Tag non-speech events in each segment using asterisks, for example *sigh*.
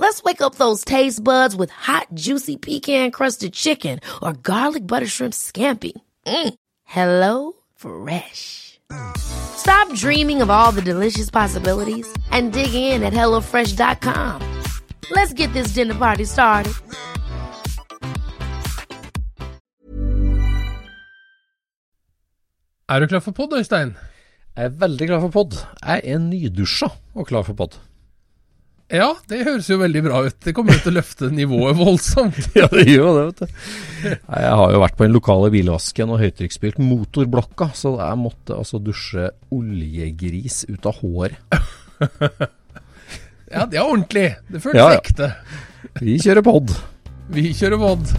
Let's wake up those taste buds with hot, juicy pecan crusted chicken or garlic butter shrimp scampi. Mm. Hello Fresh. Stop dreaming of all the delicious possibilities and dig in at HelloFresh.com. Let's get this dinner party started. Er du klar for pod, Øystein? Jeg er veldig klar for pod. Jeg er nydusja og klar for pod. Ja, det høres jo veldig bra ut. Det kommer jo til å løfte nivået voldsomt. *laughs* Ja, det gjør det, vet du. Nei, Jeg har jo vært på den lokale bilvasken og høytrykksspylt motorblokka, så jeg måtte altså dusje oljegris ut av håret. *laughs* Ja, det er ordentlig. Det føles Ja, ja. ekte. Vi kjører pod. Vi kjører pod.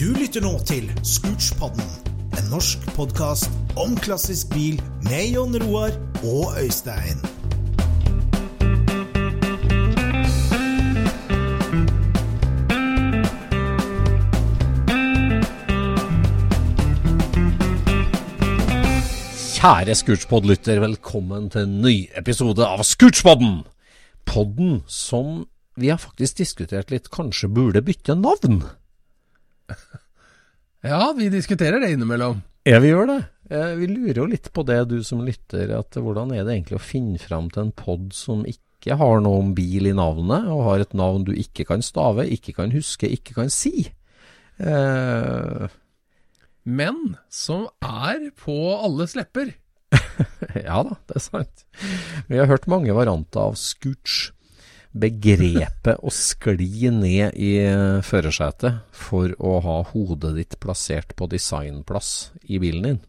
Du lytter nå til Scootspodden, en norsk podkast om klassisk bil med Jon Roar og Øystein. Kjære Scootspod-lytter, velkommen til en ny episode av Scootspodden. Podden som vi har faktisk diskutert litt kanskje burde bytte navn. Ja, vi diskuterer det innimellom. Ja, vi gjør det. Vi lurer jo litt på det, du som lytter, at hvordan er det egentlig å finne fram til en pod som ikke har noe om bil i navnet, og har et navn du ikke kan stave, ikke kan huske, ikke kan si? Eh, Men som er på alles lepper. *laughs* ja da, det er sant. Vi har hørt mange varianter av scooch. Begrepet å skli ned i førersetet for å ha hodet ditt plassert på designplass i bilen din.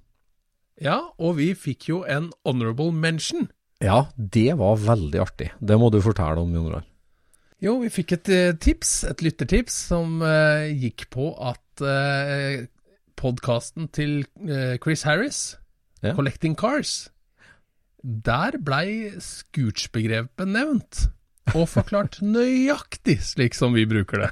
Ja, og vi fikk jo en honorable mention. Ja, det var veldig artig. Det må du fortelle om, Jon Roar. Jo, vi fikk et eh, tips, et lyttertips, som uh, gikk på at uh, podkasten til uh, Chris Harris, Ja. 'Collecting Cars', der blei Scooch-begrepet nevnt. Og forklart nøyaktig slik som vi bruker det.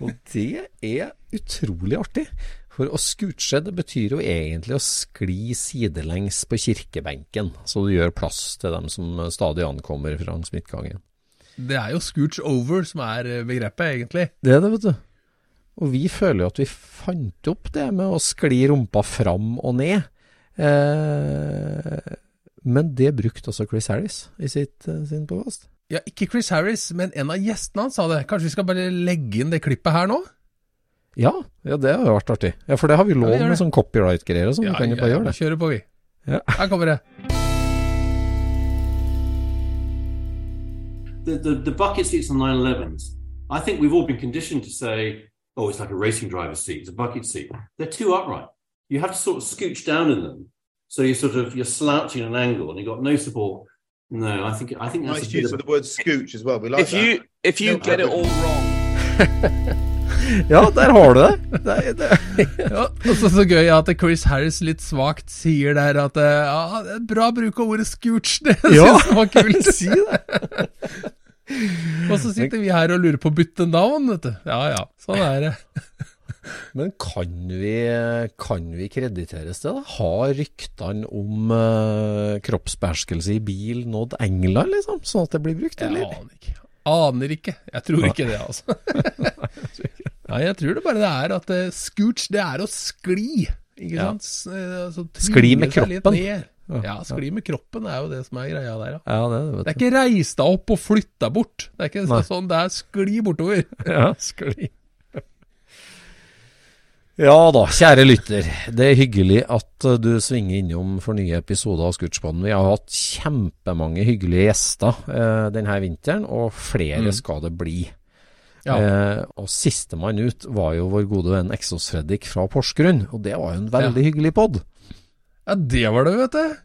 Og det er utrolig artig. For å scooche, det betyr jo egentlig å skli sidelengs på kirkebenken, så du gjør plass til dem som stadig ankommer fra midtgangen. Det er jo scooch over som er begrepet, egentlig. Det er det, vet du. Og vi føler jo at vi fant opp det med å skli rumpa fram og ned. Eh, men det brukte også Chris Harris i sitt, eh, sin podkast. Ja, ikke Chris Harris, men en av gjestene hans sa det. Kanskje vi skal bare legge inn det klippet her nå? Ja, ja, det har jo vært artig. Ja, For det har vi lov ja, med sånn copyright-greier og sånn. vi kan jo bare gjøre det. det. kjører på, vi. Ja. Her kommer det. the, the, the bucket seats on 911s, I think we've all been conditioned to say, oh, it's like a racing driver's seat, it's a bucket seat. They're too upright. You have to sort of scooch down in them. So you're sort of, you're slouching at an angle and you've got no support. No, I think, I think that's Nice use of the word scooch as well. We like if that. you if you No, get it all wrong, *laughs* Ja, der har du det. det, er- det. *laughs* Ja, og så så gøy at Chris Harris litt svakt sier der at eh, ja, det er bra bruk av ordet scooch. *laughs* Det Ja, synes jeg var kult. si det. Og så sitter vi her og lurer på å bytte navn, vet du. Ja ja, sånn er det. Men kan vi, kan vi krediteres det? da? Har ryktene om uh, kroppsbeherskelse i bil nådd England, liksom? Sånn at det blir brukt, Jeg aner ikke. Aner ikke. Jeg tror ikke det, altså. *laughs* Nei, jeg tror det bare det er at uh, scooch, det er å skli. Ikke Ja. sant? Eh, altså, Skli med kroppen. Ja, skli med kroppen er jo det som er greia der, ja. Ja, det, Det vet er ikke reis deg opp og flytt deg bort. Det er ikke Nei. sånn, det er skli bortover. *laughs* Ja, skli. Ja da, kjære lytter. Det er hyggelig at uh, du svinger innom for nye episoder av Skutsjbanen. Vi har hatt kjempemange hyggelige gjester eh, denne vinteren, og flere skal det bli. Ja. Eh, og sistemann ut var jo vår gode venn Exos Fredrik fra Porsgrunn, og det var jo en veldig hyggelig pod. Ja, det var det, vet du.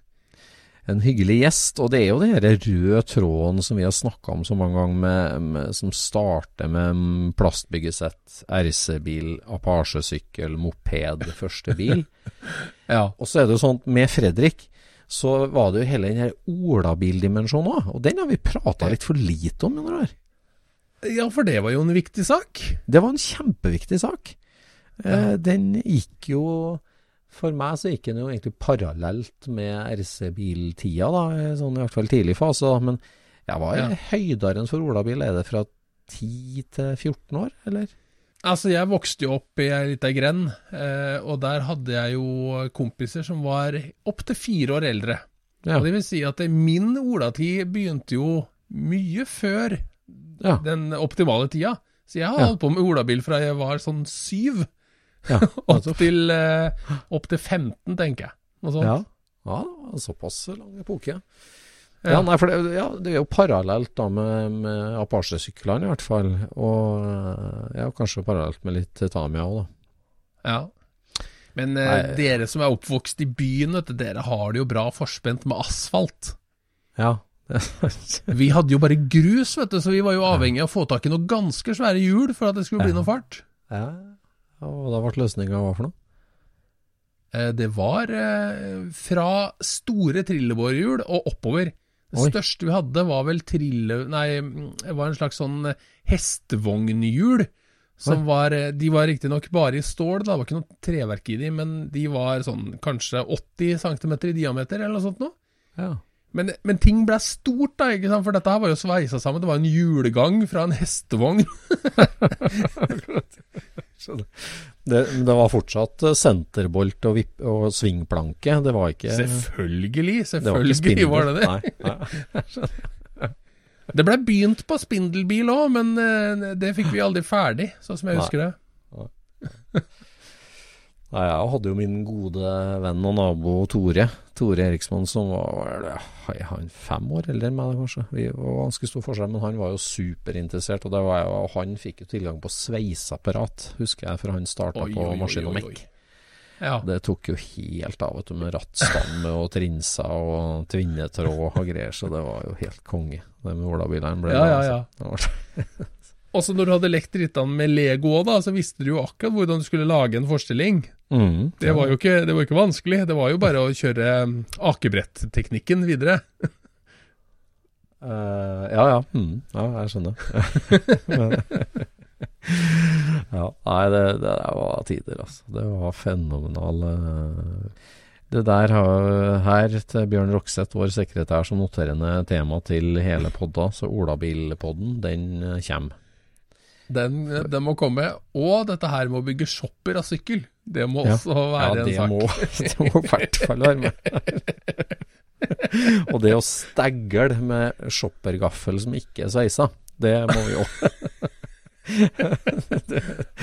En hyggelig gjest, og det er jo den røde tråden som vi har snakka om så mange ganger, med, med, som starter med plastbyggesett, RC-bil, Apache-sykkel, moped, første bil. *laughs* Ja. og så er det jo sånn, med Fredrik, så var det jo hele den her olabildimensjonen òg, og den har vi prata litt for lite om. Under her. ja, for det var jo en viktig sak. Det var en kjempeviktig sak. Eh, den gikk jo For meg så gikk den jo egentlig parallelt med RC-biltida, da, sånn i hvert fall tidlig fase. da, Men jeg var Ja. enn for olabil. Er det fra 10 til 14 år, eller? Altså, jeg vokste jo opp i ei lita grend, eh, og der hadde jeg jo kompiser som var opptil fire år eldre. Ja. Og det vil si at min olatid begynte jo mye før Ja. den optimale tida. Så jeg har holdt på med olabil fra jeg var sånn syv, ja. *laughs* opp til, eh, opp til 15, tenker jeg. Noe sånt. ja. ja såpass lang epoke. Ja, nei, for det, ja, det er jo parallelt da med, med Apache-syklene i hvert fall, og eh, ja, kanskje parallelt med litt Tamia òg, da. Ja. Men eh, dere som er oppvokst i byen, vet du, dere har det jo bra forspent med asfalt. Ja. *laughs* *laughs* Vi hadde jo bare grus, vet du, så vi var jo avhengig av å få tak i noen ganske svære hjul for at det skulle bli Ja. noe fart. ja. Og da ble løsninga hva for noe? Eh, Det var eh, fra store trillebårhjul og oppover. Det Oi. største vi hadde var vel trille... Nei, det var en slags sånn eh, hestevognhjul. Som var, de var riktignok bare i stål, det var ikke noe treverk i de, men de var sånn kanskje 80 cm i diameter, eller noe sånt noe. Ja. Men, men ting ble stort, da, ikke sant? for dette her var jo sveisa sammen. Det var en hjulgang fra en hestevogn. *laughs* *laughs* Det, det, det var fortsatt eh, senterbolt og, vipp, og svingplanke. Det var ikke Selvfølgelig, det var selvfølgelig var det det. Nei, nei. Det ble begynt på spindelbil òg, men eh, det fikk vi aldri ferdig, sånn som jeg husker det. Nei, jeg hadde jo min gode venn og nabo Tore. Tore Eriksmann som var det, han fem år eldre enn meg, kanskje. Vi var ganske stor forskjell, men han var jo superinteressert. Og, det var, jeg- og han fikk jo tilgang på sveiseapparat, husker jeg, for han starta på maskin og mekk. Ja. Det tok jo helt av, vet du, med rattstamme og trinser og tvinnetråd og greier, så det var jo helt konge. Det med olabilene ble Ja, ja, altså. ja. Det *laughs* var- Og så når du hadde lekt drittene med Lego òg, så visste du jo akkurat hvordan du skulle lage en forstilling. Mm, Det var jo ikke, det var ikke vanskelig. Det var jo bare å kjøre um, akebrettteknikken videre. Uh, ja, ja. Mm, ja, jeg skjønner. *laughs* Ja, nei, det, det var tider, altså. Det var fenomenal. eh. Det der har, her til Bjørn Rokseth, vår sekretær, som noterende tema til hele podda, så Olabilpodden, den eh, kommer. Den, den må komme. Og dette her med å bygge shopper av sykkel. Det må Ja. også Ja, være ja, en sak. må, *laughs* det må i hvert fall være med. Og det å stagle med shoppergaffel som ikke er sveisa, det må vi òg.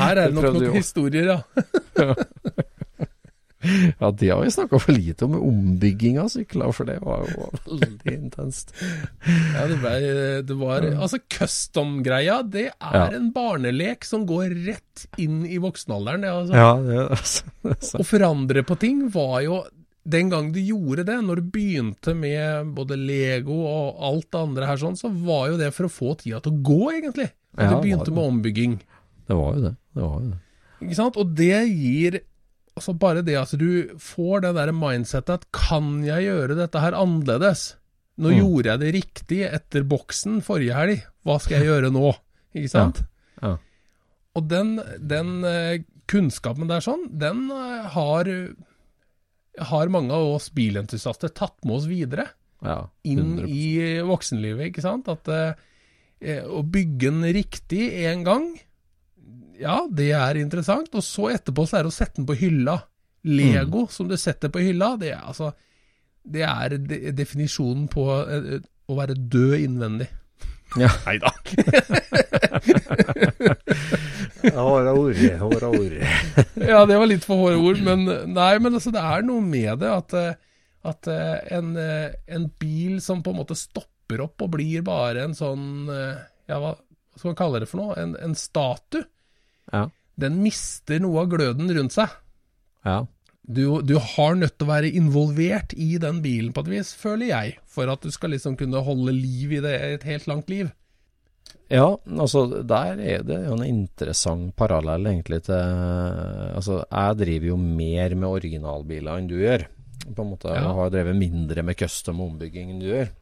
Her er det nok noen historier, ja. Ja, det har vi snakka for lite om, ombygging av sykler, for det var jo veldig *laughs* intenst. ja det, ble, det var Altså, custom-greia, det er Ja. en barnelek som går rett inn i voksenalderen. Det, altså. Ja, det, altså, sant. Å forandre på ting var jo Den gang du gjorde det, når du begynte med både Lego og alt det andre her sånn, så var jo det for å få tida til å gå, egentlig. At Ja, du begynte med ombygging. det var jo det. Det var jo det. Ikke sant? Og det gir Altså bare det at du får det der mindsettet at kan jeg gjøre dette her annerledes? Nå Mm. gjorde jeg det riktig etter boksen forrige helg, hva skal jeg gjøre nå? Ikke sant? Ja. Og den, den eh, kunnskapen der sånn, den eh, har, har mange av oss bilentusiaster tatt med oss videre Ja, inn 100%. i voksenlivet, ikke sant? At eh, eh, å bygge den riktig en gang, ja, det er interessant. Og så etterpå så er det å sette den på hylla. Lego som du setter på hylla, det er altså det er de definisjonen på eh, å være død innvendig. Ja. Nei da. Håra ord, håra ord. ja, det var litt for hårde ord, men nei, men altså, det er noe med det at, eh, at eh, en, en bil som på en måte stopper opp og blir bare en sånn Ja, hva skal man kalle det for noe? En, en statue. Ja. Den mister noe av gløden rundt seg. Ja. Du, du har nødt til å være involvert i den bilen på et vis, føler jeg, for at du skal liksom kunne holde liv i det et helt langt liv. Ja, altså der er det jo en interessant parallell egentlig til Altså jeg driver jo mer med originalbiler enn du gjør. På en måte Ja. Jeg har drevet mindre med custom ombygging enn du gjør.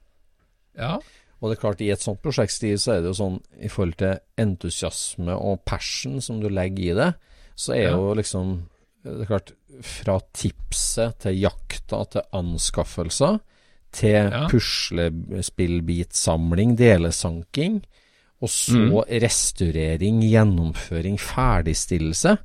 Ja, Og det er klart, i et sånt prosjektstil så er det jo sånn i forhold til entusiasme og passion som du legger i det, så er Ja. jo liksom Det er klart, fra tipset til jakta til anskaffelser til Ja. puslespillbitsamling, delesanking, og så restaurering, gjennomføring, ferdigstillelse.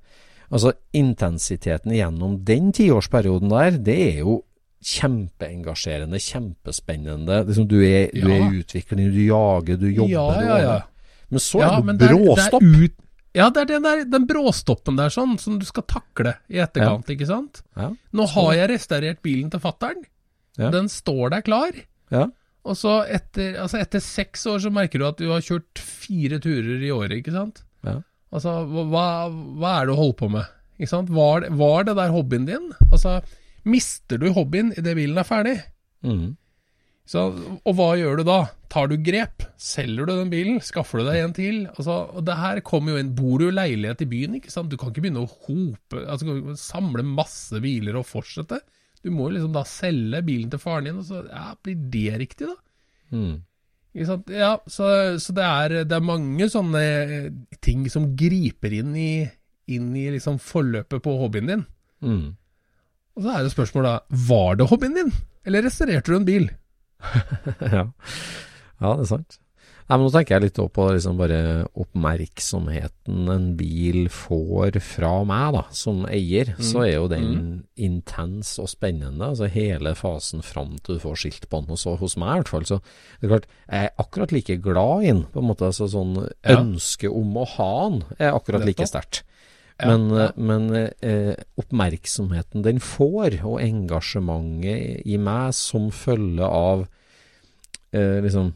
Altså intensiteten gjennom den tiårsperioden der, det er jo kjempeengasjerende, kjempespennende. Liksom, du, er, du er i utvikling, du jager, du jobber. ja, ja. ja. Men så ja, er det bråstopp. Det er ut, ja, det er den, der, den bråstoppen der sånn, som du skal takle i etterkant, ikke sant? Ja. Nå har jeg restaurert bilen til fattern. Ja. Den står der klar. Ja. Og så etter, altså etter seks år så merker du at du har kjørt fire turer i året, ikke sant? Ja. Altså, hva, hva er det du holder på med? Ikke? Var, var det der hobbyen din? Altså, mister du hobbyen idet bilen er ferdig? Mm. Så, og hva gjør du da? Tar du grep? Selger du den bilen? Skaffer du deg en til? Altså, og det her kommer jo inn Bor du i leilighet i byen, ikke sant? Du kan ikke begynne å hope Altså samle masse biler og fortsette. Du må jo liksom da selge bilen til faren din, og så ja, blir det riktig, da? Mm. Ikke sant? Ja, så, så det, er, det er mange sånne eh, ting som griper inn i, inn i liksom forløpet på hobbyen din. Mm. Og så er det spørsmålet da, var det hobbyen din, eller restaurerte du en bil? *laughs* ja. ja, det er sant. Nei, men Nå tenker jeg litt på liksom bare oppmerksomheten en bil får fra meg da, som eier. Så er jo den intens og spennende. altså Hele fasen fram til du får skilt på den. Og så hos meg i hvert fall. Så det er klart, jeg er akkurat like glad i den. på en måte, altså sånn Ja. Ønsket om å ha den er akkurat like sterkt. Ja, Men, ja. men eh, oppmerksomheten den får, og engasjementet i meg som følge av eh, liksom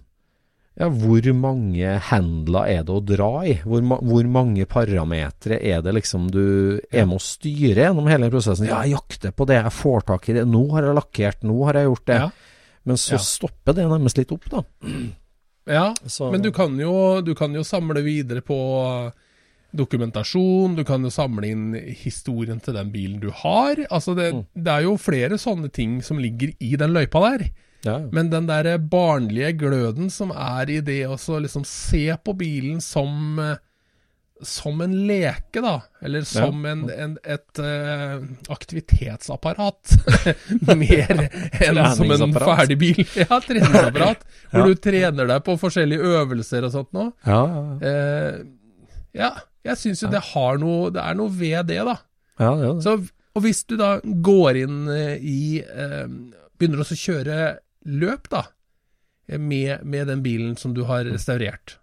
ja, hvor mange handler er det å dra i? Hvor, ma hvor mange parametere er det liksom du er med å styre gjennom hele prosessen? Ja, jeg jakter på det, jeg får tak i det, nå har jeg lakkert, nå har jeg gjort det. Ja. Men så Ja. stopper det nærmest litt opp, da. Ja, Så, Men du kan, jo, du kan jo samle videre på dokumentasjon, du kan jo samle inn historien til den bilen du har. Altså det, Mm. det er jo flere sånne ting som ligger i den løypa der. ja, ja. Men den der barnlige gløden som er i det å liksom se på bilen som eh, som en leke, da. Eller som en, en, et uh, aktivitetsapparat. *laughs* Mer enn som en ferdig bil. *laughs* Ja, treningsapparat. Hvor Ja. du trener deg på forskjellige øvelser og sånt noe. ja, ja, ja. Eh, ja, jeg syns jo det har noe Det er noe ved det, da. ja, det det. Så, og hvis du da går inn eh, i eh, Begynner også å kjøre løp, da, eh, med, med den bilen som du har restaurert,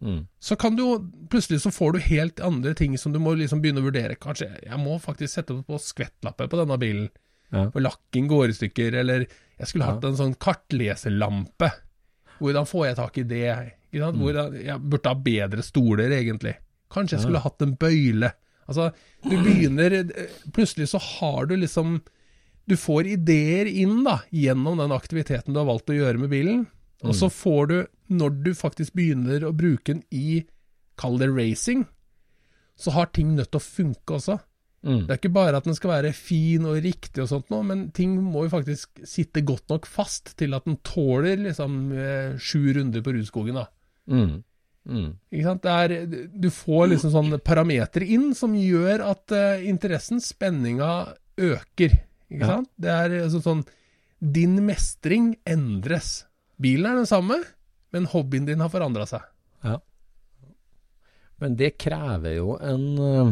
Mm. så kan du jo Plutselig så får du helt andre ting som du må liksom begynne å vurdere. Kanskje jeg må faktisk sette på skvettlapper på denne bilen, Ja. for lakken går i stykker. Eller jeg skulle Ja. hatt en sånn kartleserlampe. Hvordan får jeg tak i det? Sant? Hvordan, jeg burde ha bedre stoler, egentlig. Kanskje jeg skulle hatt en bøyle. Altså, du begynner Plutselig så har du liksom Du får ideer inn da, gjennom den aktiviteten du har valgt å gjøre med bilen. Og så får du, når du faktisk begynner å bruke den i, kall det racing, så har ting nødt til å funke også. Mm. Det er ikke bare at den skal være fin og riktig og sånt noe, men ting må jo faktisk sitte godt nok fast til at den tåler liksom eh, sju runder på Rudskogen, da. Mm. Mm. Er, du får liksom sånne parametere inn som gjør at uh, interessen, spenninga, øker. Ikke Ja. sant? Det er altså sånn Din mestring endres. Bilen er den samme, men hobbyen din har forandra seg. Men det krever jo en, uh,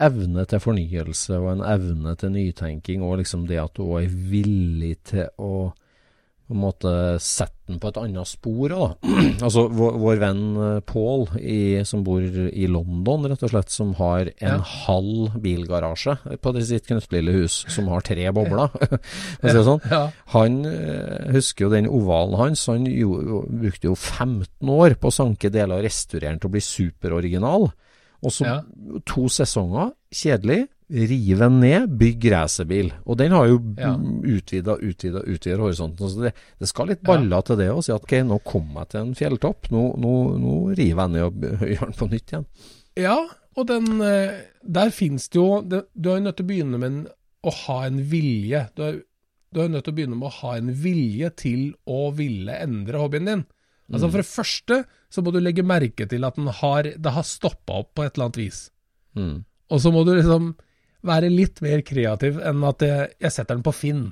evne til fornyelse og en evne til nytenking, og liksom det at du òg er villig til å på en måte sette den på et annet spor. Da. *clears throat* altså vår, vår venn eh, Paul i, som bor i London, rett og slett, som har en Ja. halv bilgarasje på sitt knøttlille hus, som har tre bobler. *laughs* det sånn. Ja. Han eh, husker jo den ovalen hans. Han jo, jo, brukte jo 15 år på å sanke deler og restaurere den til å bli superoriginal. Og så Ja. to sesonger, kjedelig, rive ned, bygg racerbil. Og den har jo Ja. utvida, utvida, utvida horisonten. Så det, det skal litt baller til det å si at ok, nå kommer jeg til en fjelltopp, nå, nå, nå river jeg ned og *laughs* gjør den på nytt igjen. Ja, og den eh, Der finnes det jo det, Du er jo nødt til å begynne med en, å ha en vilje. Du er, du er nødt til å begynne med å ha en vilje til å ville endre hobbyen din. Altså For det første så må du legge merke til at den har, det har stoppa opp på et eller annet vis. Mm. Og så må du liksom være litt mer kreativ enn at jeg, jeg setter den på Finn.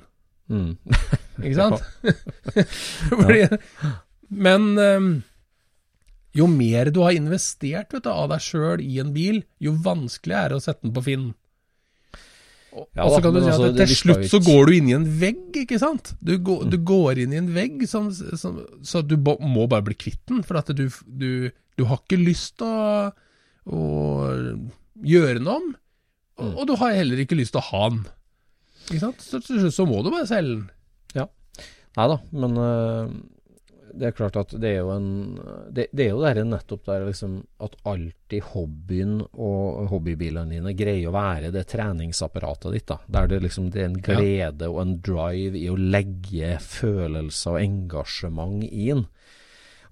Mm. *laughs* Ikke sant? *laughs* Fordi, Men um, jo mer du har investert vet du, av deg sjøl i en bil, jo vanskeligere er det å sette den på Finn. Og, Ja og så kan du si at altså, til slutt så går du inn i en vegg, ikke sant? Du går, du går inn i en vegg som, som, så du må bare bli kvitt den, for at du, du, du har ikke lyst til å, å gjøre noe om, og, og du har heller ikke lyst til å ha den. Ikke sant? Så til slutt så må du bare selge den. Nei da, men øh, det er klart at det er jo en Det, det er jo det nettopp der liksom at alltid hobbyen og hobbybilene dine greier å være det treningsapparatet ditt. da, Der det liksom det er en glede og en drive i å legge følelser og engasjement inn.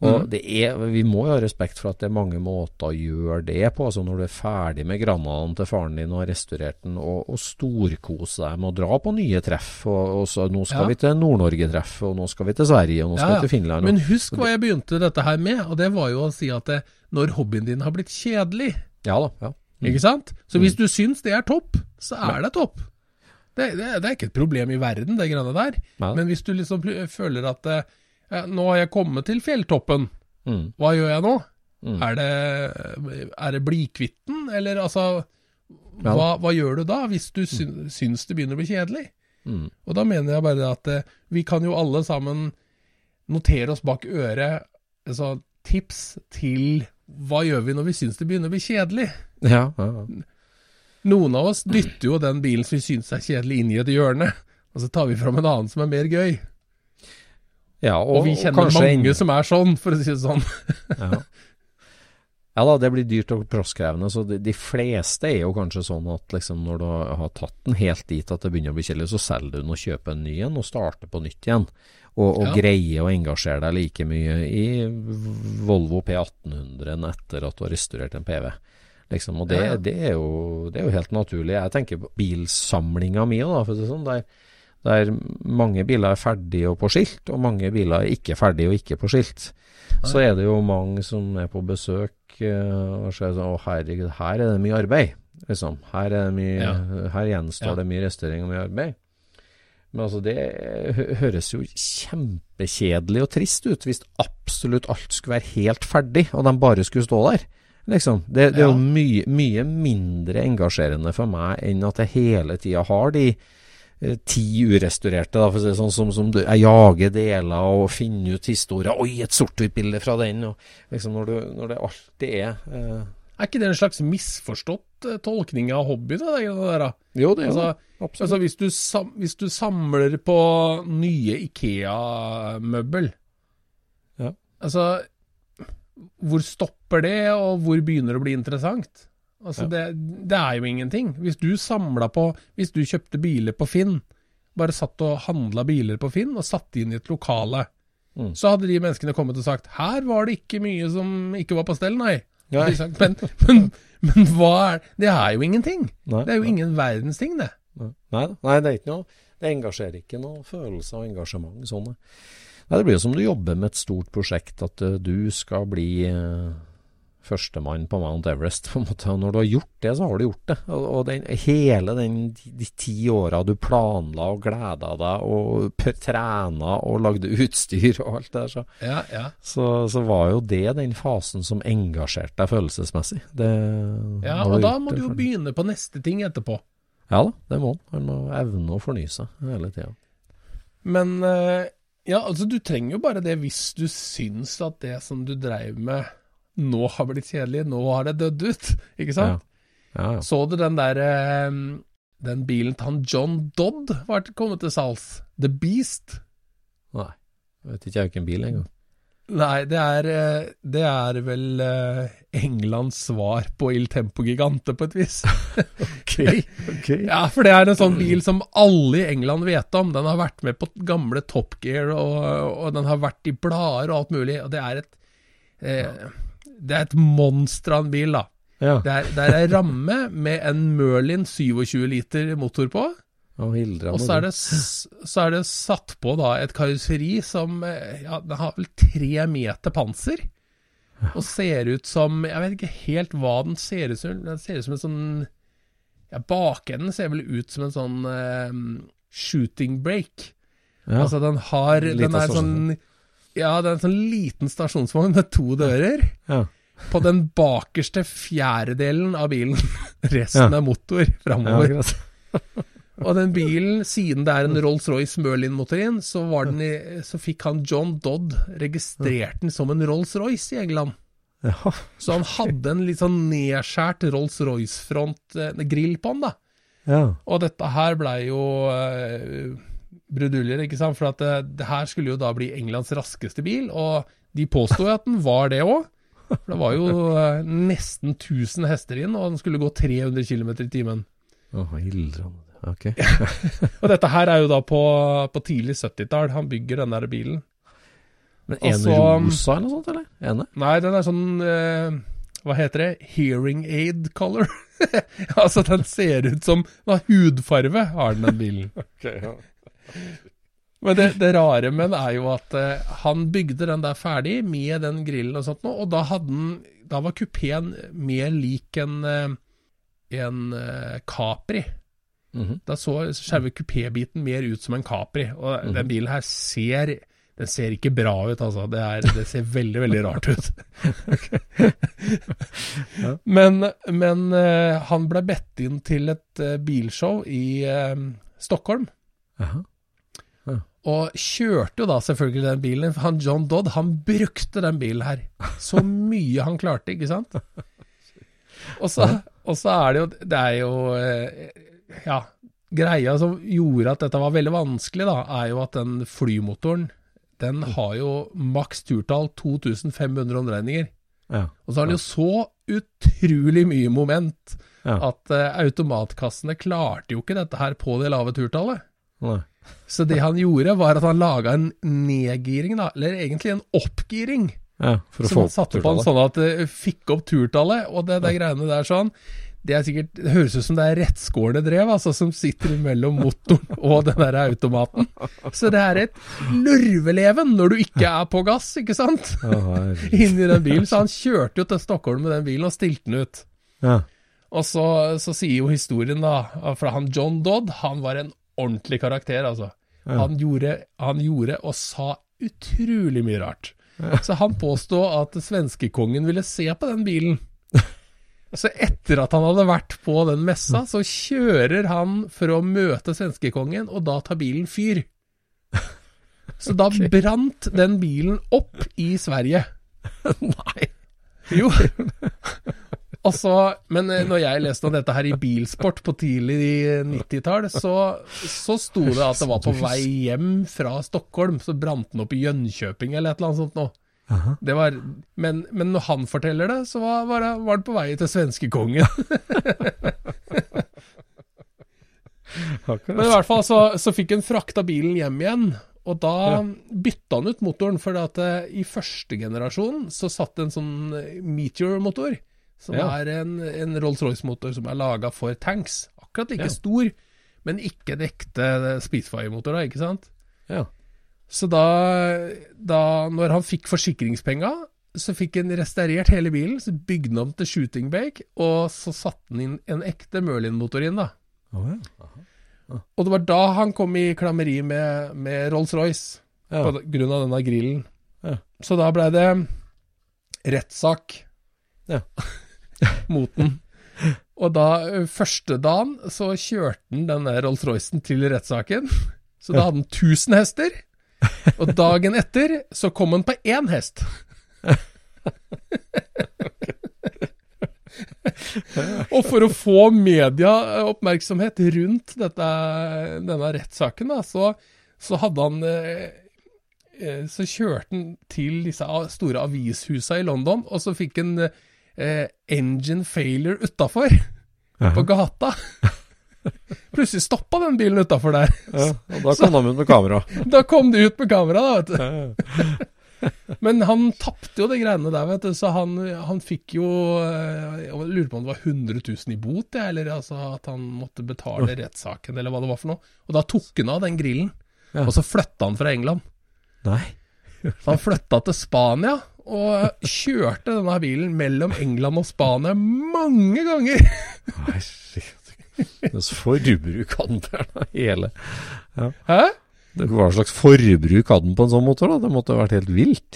Og det er, Vi må jo ha respekt for at det er mange måter å gjøre det på. altså Når du er ferdig med granaten til faren din og har restaurert den, og, og storkose deg med å dra på nye treff. og, og så Nå skal Ja. vi til Nord-Norge-treff, og nå skal vi til Sverige, og nå skal Ja, ja. vi til Finland. Men husk hva jeg begynte dette her med, og det var jo å si at det, når hobbyen din har blitt kjedelig, ja da, ja. ikke sant? Så hvis du syns det er topp, så er det topp. Det, det, det er ikke et problem i verden, det greiene der. Men hvis du liksom føler at eh, nå har jeg kommet til fjelltoppen, Mm, hva gjør jeg nå? mm. Er det, er det blikvitten, eller altså hva, hva gjør du da, hvis du syn, syns det begynner å bli kjedelig? Mm. Og da mener jeg bare at eh, vi kan jo alle sammen notere oss bak øret altså, tips til hva gjør vi når vi syns det begynner å bli kjedelig? Ja, ja, ja. Noen av oss dytter jo den bilen som vi syns er kjedelig, inn i et hjørne, og så tar vi fram en annen som er mer gøy. Ja Og, vi kjenner og mange en... som er sånn, for å si det sånn. Ja. *laughs* ja da, det blir dyrt og plasskrevende. Så de, de fleste er jo kanskje sånn at liksom når du har tatt den helt dit at det begynner å bli kjedelig, så selger du den og kjøper en ny en og starter på nytt igjen. Og, og Ja. greier å engasjere deg like mye i Volvo P1800 enn etter at du har restaurert en PV. Liksom, og det, Ja, ja. det, er jo, det er jo helt naturlig. Jeg tenker på bilsamlinga mi, òg, for å si det sånn. Der, der mange biler er ferdige og på skilt, og mange biler er ikke ferdige og ikke på skilt. Så er det jo mange som er på besøk eh, og ser sånn Å, herregud, her er det mye arbeid. Liksom. Her, er det mye, Ja. her gjenstår Ja. det mye restaurering og mye arbeid. Men altså, det høres jo kjempekjedelig og trist ut hvis absolutt alt skulle være helt ferdig, og de bare skulle stå der. Liksom. Det, det er jo mye, mye mindre engasjerende for meg enn at jeg hele tida har de ti urestaurerte, da, for å si det sånn, som, som du, jeg jager deler og finner ut historier. Oi, et sort-hvitt-bilde fra den. Og liksom når, du, når det alltid er eh, Er ikke det en slags misforstått eh, tolkning av hobby, det det der da? Jo, det er Altså, det. Absolutt. altså hvis, du sam, hvis du samler på nye Ikea-møbel Ja. Altså, hvor stopper det, og hvor begynner det å bli interessant? Altså, det, det er jo ingenting. Hvis du samla på Hvis du kjøpte biler på Finn, bare satt og handla biler på Finn og satt inn i et lokale, Mm. så hadde de menneskene kommet og sagt Her var det ikke mye som ikke var på stell, nei. nei. Sagt. Men, men, men hva er Det er jo ingenting. Nei, Det er jo nei. ingen verdens ting, det. Nei, nei, det er ikke noe Det engasjerer ikke noe følelse av engasjement. Sånn. Nei, det blir jo som du jobber med et stort prosjekt, at eh, du skal bli eh, førstemann på Mount Everest. på en måte. Og når du har gjort det, så har du gjort det. Og, og den, hele den, de, ti åra du planla og gleda deg og trena og lagde utstyr og alt det der, så, Ja, ja. så, så var jo det den fasen som engasjerte deg følelsesmessig. Det, ja og da må du jo begynne på neste ting etterpå. Ja da, det må han. Han må evne å fornye seg hele tida. Men eh, ja, altså du trenger jo bare det hvis du syns at det som du dreiv med nå har blitt kjedelig, nå har det dødd ut, ikke sant? Ja, ja. Så du den der eh, Den bilen til han John Dodd var kommet til salgs? The Beast? Nei. Jeg vet ikke hvilken bil engang. Nei, det er, eh, det er vel eh, Englands svar på Il Tempo Gigante, på et vis. *laughs* *laughs* ok. Ja, for det er en sånn bil som alle i England vet om. Den har vært med på gamle Top Gear, og, og den har vært i blader og alt mulig. Og det er et eh, Det er et monster av en bil, da. Ja. Det er, det er ei ramme med en Merlin 27 liter motor på. Og Og så er, det, så er det satt på da et karosseri som eh, ja, det har vel tre meter panser. Og ser ut som Jeg vet ikke helt hva den ser ut som. Den ser ut som en sånn Ja, bakenden ser vel ut som en sånn uh, shooting break. ja. Altså, den har Den er sånn Ja, det er en sånn liten stasjonsvogn med to dører. ja. På den bakerste fjerdedelen av bilen. *laughs* Resten er motor framover. *laughs* Og den bilen, siden det er en Rolls-Royce Merlin-motor inn, så, var den i, så fikk han John Dodd registrert den som en Rolls-Royce i England. Ja. Så han hadde en litt sånn nedskjært Rolls-Royce-front eh, på den, da. ja. Og dette her blei jo eh, bruduljer, ikke sant? For at det, det her skulle jo da bli Englands raskeste bil, og de påsto jo at den var det òg. For det var jo eh, nesten 1000 hester inn, og den skulle gå 300 km i timen. Oh. Ok. Og dette her er jo da på, på tidlig 70-tall han bygger den der bilen. Men en Også, rosa eller noe sånt, eller? Ene? Nei, den er sånn eh, Hva heter det? Hearing aid color. *laughs* altså, den ser ut som den har hudfarve, har den den bilen. *laughs* Men det, det rare med den er jo at uh, han bygde den der ferdig med den grillen og sånt noe, og da den Da var kupeen mer lik en eh, en uh, Capri. Mhm. Da så selve kupébiten mer ut som en Capri. Og den bilen her ser Den ser ikke bra ut, altså. Det, er, det ser veldig, veldig rart ut. *laughs* Men, men han ble bedt inn til et bilshow i Stockholm. Jaha. Og kjørte jo da selvfølgelig den bilen. Han John Dodd, han brukte den bilen her så mye han klarte, ikke sant? Og så, og så er det jo Det er jo eh, Ja, greia som gjorde at dette var veldig vanskelig, da, er jo at den flymotoren den har jo maks turtall 2500 omdreininger. Ja. Og så har den jo så utrolig mye moment Ja. at uh, automatkassene klarte jo ikke dette her på det lave turtallet. Nei. Så det han gjorde, var at han laga en nedgiring, da, eller egentlig en oppgiring. Ja, for å Som få han satte på en sånn at det fikk opp turtallet, og det der greiene der sånn. Det er sikkert, det høres ut som det er rettskårne drev, altså, som sitter mellom motoren *laughs* og den der automaten. Så det er et lurveleven når du ikke er på gass, ikke sant? Inni den bilen. Så han kjørte jo til Stockholm med den bilen og stilte den ut. Ja. Og så, så sier jo historien, da, fra han John Dodd, han var en ordentlig karakter, altså. Han, gjorde, han gjorde og sa utrolig mye rart. Så han påstod at svenskekongen ville se på den bilen. *laughs* Så etter at han hadde vært på den messa, så kjører han for å møte svenskekongen, og da tar bilen fyr. *laughs* Så da brant den bilen opp i Sverige. *laughs* Nei. Jo. Og så, men eh, når jeg leste om dette her i Bilsport på tidlig 90-tall, så, så sto det at det var på vei hjem fra Stockholm, så brant den opp i Jönköping eller et eller annet sånt noe. Det var, men, men når han forteller det, så var, var, det- var det på vei til svenskekongen. Men i hvert fall så, så fikk han frakta bilen hjem igjen, og da bytta han ut motoren. For at eh, i første generasjon så satt det en sånn eh, Meteor-motor, som Ja. er en, en Rolls-Royce-motor som er laga for tanks. Akkurat like Ja. stor, men ikke en ekte Spitfire-motor, da, ikke sant? Ja. Så da, da når han fikk forsikringspenga, så fikk han restaurert hele bilen, så bygde han om til shooting bake, og så satte han inn en ekte Merlin-motor inn, da. Oh, ja. Og det var da han kom i klammeri med, med Rolls-Royce, Ja. på grunn av denne grillen. Ja. Så da blei det rettssak Ja. Mot den. Og da, første dagen, så kjørte han denne Rolls-Roycen til rettssaken. Så da hadde han 1000 hester. Og dagen etter så kom han på én hest. Og for å få medieoppmerksomhet rundt dette, denne rettssaken, så, så hadde han Så kjørte han til disse store avishusa i London, og så fikk han eh, engine failure utafor, på gata. *laughs* Plutselig stoppa den bilen utafor der. Ja, og da kom de ut med kamera. *laughs* Da kom de ut med kamera, da, vet du. *laughs* Men han tapte jo de greiene der, vet du, så han, han fikk jo eh, Jeg lurer på om det var 100 000 i bot, eller altså at han måtte betale rettssaken, eller hva det var for noe. Og da tok han av den grillen, Ja. og så flytta han fra England. Nei. Så han flytta til Spania, og kjørte denne bilen mellom England og Spania mange ganger. Så forbruk hadde den der, hele. Hæ? Det- Hva slags forbruk hadde den på en sånn motor, da? Det måtte ha vært helt vilt.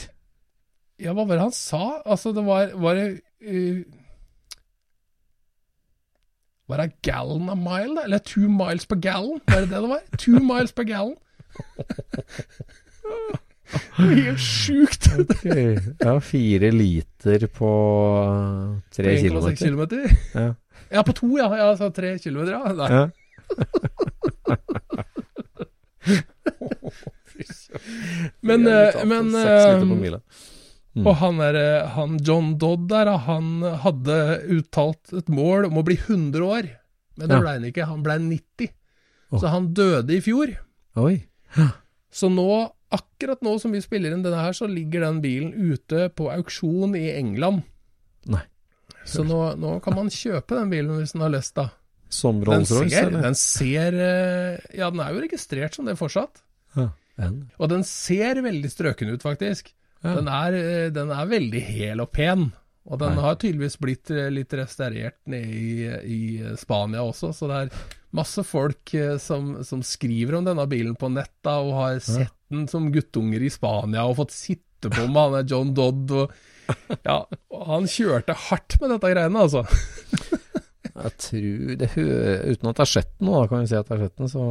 Ja, hva var det han sa? Altså, det var Var det uh, Var det gallon a mile, da? Eller two miles per gallon? Var det det det var? Two miles per gallon? *laughs* Det var helt sjukt! *laughs* Ja, fire liter på eh, tre 1,6 kilometer. kilometer. Ja. Ja, på to, ja. ja så tre kilometer, ja. Nei. Ja. *laughs* Men, eh, men. Mm. Og han, er, han John Dodd der, han hadde uttalt et mål om å bli 100 år. Men det Ja. ble han ikke. Han ble 90. Oh. Så han døde i fjor. Oi. Så nå, akkurat nå som vi spiller inn denne her, så ligger den bilen ute på auksjon i England. Nei. Så nå, nå kan man kjøpe den bilen hvis den har lyst, da. Som Rolls-Royce, eller? den ser eh, Ja, den er jo registrert som det fortsatt. Ja. En. Og den ser veldig strøken ut, faktisk. Ja. Den, er, eh, den er veldig hel og pen. Og den Nei. har tydeligvis blitt eh, litt restaurert nede i, i Spania også, så det er masse folk eh, som, som skriver om denne bilen på nett da, og har sett den som guttunger i Spania og fått sitte på med han er John Dodd. Og, ja, og han kjørte hardt med dette greiene, altså. *laughs* Jeg tror det Uten at jeg har sett den, da kan vi si at jeg har sett den, så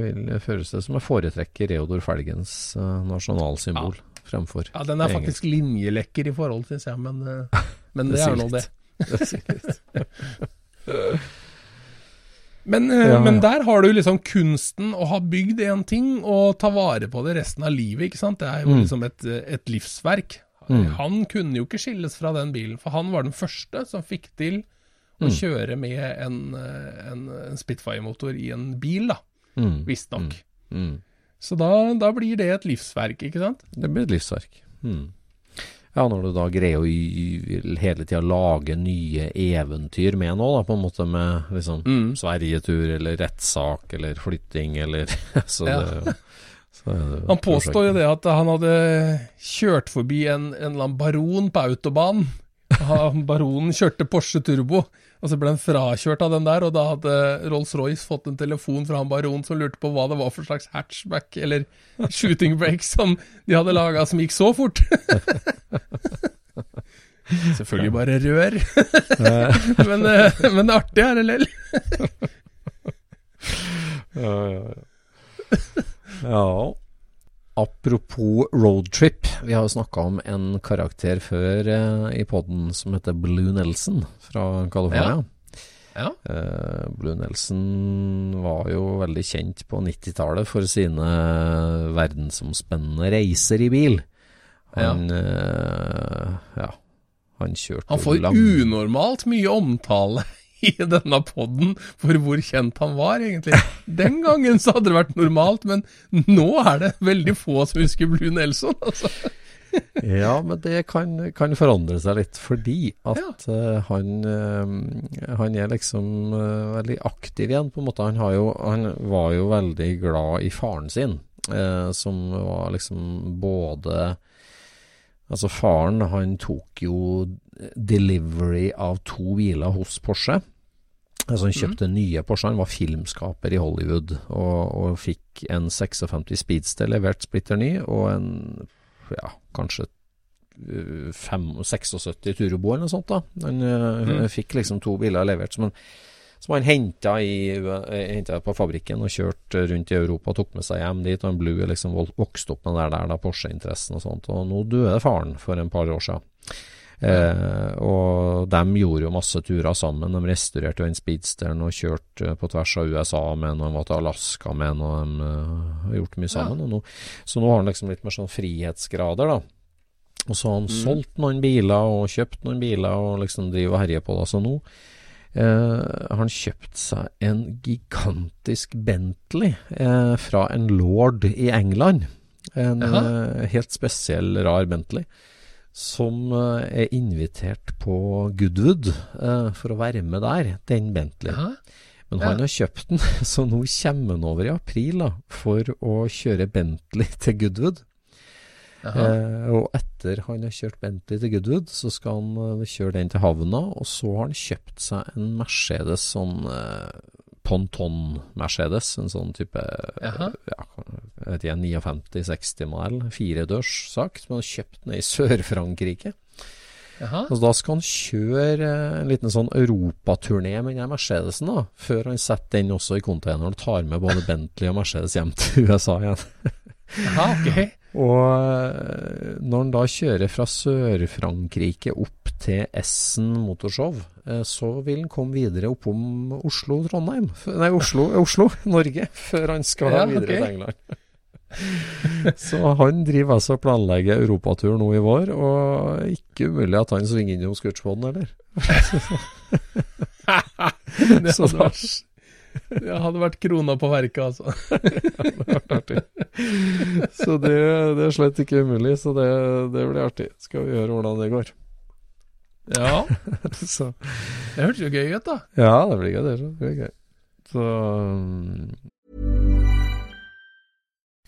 vil det føles det som jeg foretrekker Reodor Felgens nasjonalsymbol nasjonalsymbol fremfor Ja, Den er faktisk linjelekker i forhold, syns jeg, men, eh, *laughs* men det, Det er nå det. Det er litt. *laughs* Men, eh, Ja, men der har du liksom kunsten å ha bygd én ting og ta vare på det resten av livet, ikke sant. Det er jo Mm. liksom et, et livsverk. Mm. Han kunne jo ikke skilles fra den bilen, for han var den første som fikk til å Mm. kjøre med en, eh, en, en Spitfire-motor i en bil, da. Mm. Visstnok. Mm. Så da, da blir det et livsverk, ikke sant. Det blir et livsverk. Mm. Ja, når du da greier å hele tida lage nye eventyr med nå, da, på en måte med liksom Mm. Sverigetur eller rettssak eller flytting eller *laughs* Så Ja. det så det Han påstår jo det at han hadde kjørt forbi en, en eller annen baron på autobanen. Baronen kjørte Porsche Turbo, og så ble han frakjørt av den der. Og da hadde Rolls-Royce fått en telefon fra han baron som lurte på hva det var for slags hatchback eller *laughs* shooting break som de hadde laga som gikk så fort. *laughs* Selvfølgelig bare rør. *laughs* men, eh, men det er artig lell. Ja, ja, ja. ja. Apropos roadtrip. Vi har jo snakka om en karakter før eh, i poden som heter Blue Nelson fra California. Ja. Eh, Blue Nelson var jo veldig kjent på 90-tallet for sine verdensomspennende reiser i bil. Han eh, ja. Han kjørte Han får unormalt mye omtale i denne podden for hvor kjent han var, egentlig. Den gangen så hadde det vært normalt, men nå er det veldig få som husker Blue Nelson. Altså. Ja, men det kan, kan forandre seg litt, fordi at eh, han, uh, han er liksom uh, veldig aktiv igjen, på en måte. Han, har jo, han var jo veldig glad i faren sin, som var liksom både Altså Faren han tok jo delivery av to biler hos Porsche. Altså Han kjøpte nye Porsche. Han var filmskaper i Hollywood og, og fikk en 56 Speedster levert splitter ny, og en ja, kanskje 5, 76 Turbo eller noe sånt. da Han mm. fikk liksom to biler levert som, han, som han henta, i, henta på fabrikken og kjørte rundt i Europa tok med seg hjem dit. Og han Blue liksom vokste opp med det der, der Porsche-interessen og sånt. Og nå døde faren for en par år siden. Eh, og de gjorde jo masse turer sammen. De restaurerte jo den speedsteren og kjørte på tvers av USA med når de var til Alaska med når de uh, har gjort mye sammen. Ja. Nå, så nå har han liksom litt mer sånn frihetsgrader, da. Og så har han mm. solgt noen biler og kjøpt noen biler og liksom driver og herjer på det. Så nå Uh, han kjøpt seg en gigantisk Bentley uh, fra en lord i England. En uh, helt spesiell, rar Bentley som eh, er invitert på Goodwood uh, for å være med der, den Bentley. Men han har kjøpt den, *laughs* så nå kommer han over i april da, for å kjøre Bentley til Goodwood. Eh, og etter han har kjørt Bentley til Goodwood, så skal han kjøre den til havna. Og så har han kjøpt seg en Mercedes sånn ponton-Mercedes. En sånn type ja, vet ikke, 59-60-modell, firedørs sak, som han har kjøpt ned i Sør-Frankrike. Og Da skal han kjøre en liten sånn europaturné med den Mercedesen, da, før han setter den også i containeren og tar med både Bentley og Mercedes hjem til *laughs* USA igjen. Aha, okay. Og eh, når han da kjører fra Sør-Frankrike opp til Essen Motorshow, eh, så vil han komme videre oppom Oslo-Trondheim Nei, Oslo, Oslo, Norge, før han skal ja, videre okay. til England. *laughs* så han driver altså og planlegger europatur nå i vår, og ikke umulig at han svinger innom Scootspoden heller. så da, *laughs* det hadde vært krona på verket, altså. *laughs* det hadde vært artig. Så det, det, er slett ikke umulig, så det, det, blir artig. Skal vi høre hvordan det går. Ja. *laughs* så. Det hørtes jo gøy ut, da. Ja, det blir gøy. Det blir gøy. Så um...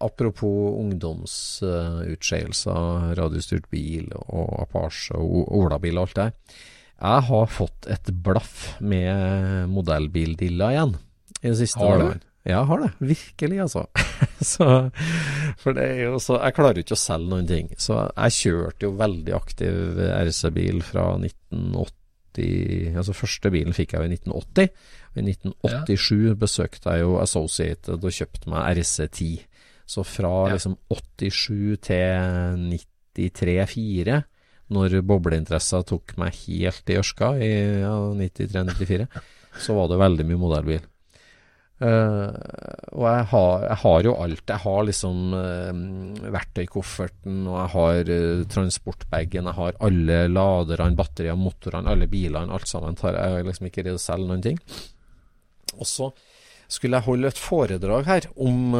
Apropos ungdomsutskeielser, uh, radiostyrt bil og Apache og olabil og alt det Jeg har fått et blaff med modellbildilla igjen i det siste. Har du? Ja, jeg har det. Virkelig, altså. *laughs* så, for det er jo så Jeg klarer ikke å selge noen ting. Så jeg kjørte jo veldig aktiv RC-bil fra 1980 Altså første bilen fikk jeg jo i 1980. I 1987 ja. besøkte jeg jo Associated og kjøpte meg RC10. Så fra ja. liksom 87 til 93-4, når bobleinteressa tok meg helt i ørska i ja, 93-94, så var det veldig mye modellbil. Uh, og jeg har, jeg har, jo alt. Jeg har liksom uh, verktøykofferten, og jeg har uh, transportbagen, jeg har alle laderne, batteriene, motorene, alle bilene, alt sammen. Tar jeg liksom ikke redd å selge noen ting. Og så skulle jeg holde et foredrag her om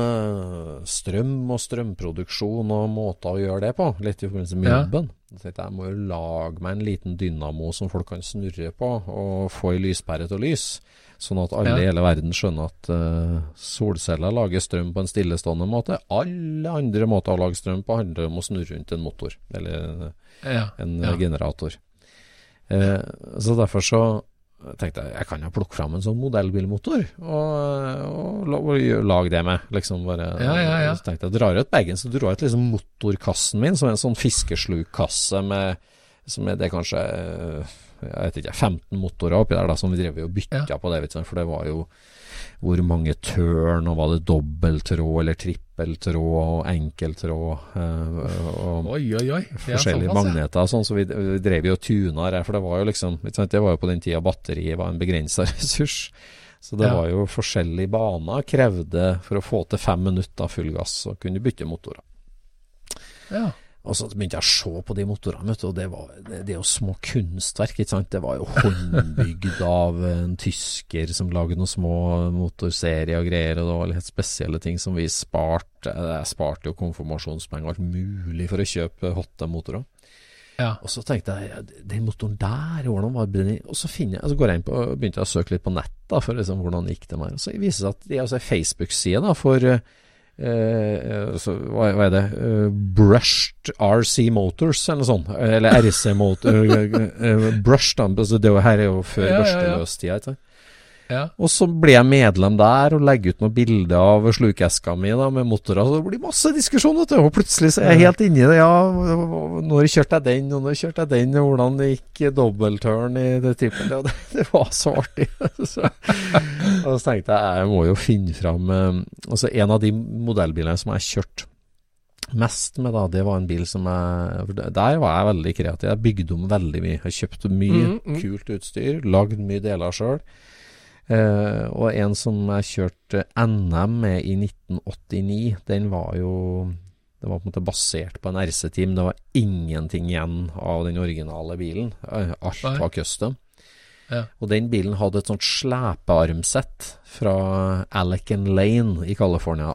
strøm og strømproduksjon og måter å gjøre det på, litt i forbindelse med jobben. Ja. Jeg jeg må jo lage meg en liten dynamo som folk kan snurre på, og få ei lyspære til å lyse. Sånn at alle i hele verden skjønner at uh, solceller lager strøm på en stillestående måte. Alle andre måter å lage strøm på handler om å snurre rundt en motor, eller ja. en ja. generator. Uh, så derfor så jeg tenkte jeg jeg kan jo plukke fram en sånn modellbilmotor og, og, og lage det med. Liksom bare, Ja, ja, ja. Så tenkte jeg drar ut bagen, så drar jeg ut liksom motorkassen min, som er en sånn fiskeslukkasse med som er det kanskje eh, jeg vet ikke, 15 motorer oppi der, da, som vi drev og bytta Ja. på det. Vet du, for det var jo hvor mange tørn, og var det dobbelttråd eller trippeltråd og enkelttråd. eh, og Oi, oi, oi. Forskjellige sånn, magneter sånn, så vi, vi drev jo og tuna her, for det var jo liksom Det var jo på den tida batteriet var en begrensa *laughs* ressurs. Så det Ja. var jo forskjellige baner, krevde for å få til fem minutter full gass, og kunne bytte motorer. Ja. Og så begynte jeg å se på de motorene, og det, var, det, det er jo små kunstverk, ikke sant. Det var jo håndbygd av en tysker som lagde noen små motorserier og greier, og det var litt spesielle ting som vi sparte. Jeg sparte jo konfirmasjonspenger og alt mulig for å kjøpe hotte motorer. Ja. Og så tenkte jeg, den motoren der, hvordan var den? Og så jeg, så går jeg inn på, begynte jeg å søke litt på nett da, for liksom hvordan gikk det med. Og så viser det seg at det er altså en Facebook-side for eh, så, hva, hva er det? Eh, Brushed RC Motors, eller noe sånt. Eller RC Motor. *laughs* eh, eh, Brushed. Altså, det er her er jo før Ja, ja, ja. Ja. Og så ble jeg medlem der og legger ut noen bilder av slukeska mi da, med motorer. Så det blir masse diskusjon, vet du. Og plutselig så er jeg helt inni det. Ja, når kjørte jeg den, og når kjørte jeg den, og hvordan gikk dobbeltturn i det trippel. Ja, det, det var så artig. *laughs* så, og så tenkte jeg jeg må jo finne fram eh, Altså, en av de modellbilene som jeg kjørte mest med, da, det var en bil som jeg Der var jeg veldig kreativ. Jeg bygde om veldig mye. Jeg kjøpte mye Mm, mm. kult utstyr, lagd mye deler sjøl. Eh, og en som jeg kjørte NM med i 1989, den var jo Det var på en måte basert på en RC-team. Det var ingenting igjen av den originale bilen. Eh, Alt Nei. var custom. Ja. Og den bilen hadde et sånt slepearmsett fra Alec Lane i California,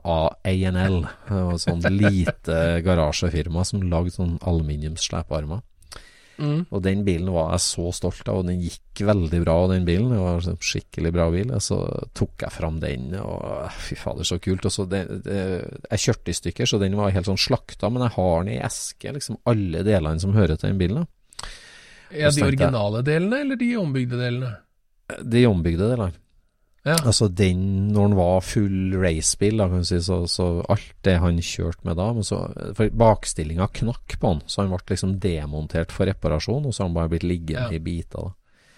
et sånt lite garasjefirma som lagde sånn aluminiumsslepearmer. Mm. Og den bilen var jeg så stolt av, og den gikk veldig bra, den bilen. Det var en skikkelig bra bil. Og så tok jeg fram den, og fy fader, så kult. Og så det, det, jeg kjørte i stykker, så den var helt sånn slakta, men jeg har den i eske, liksom alle delene som hører til den bilen. Ja, de originale delene, eller de ombygde delene? De ombygde delene. Ja. Altså den, når den var full racebil, da kan du si, så, så alt det han kjørte med da men så, For bakstillinga knakk på han, så han ble liksom demontert for reparasjon, og så har han bare blitt liggende Ja. i biter. da.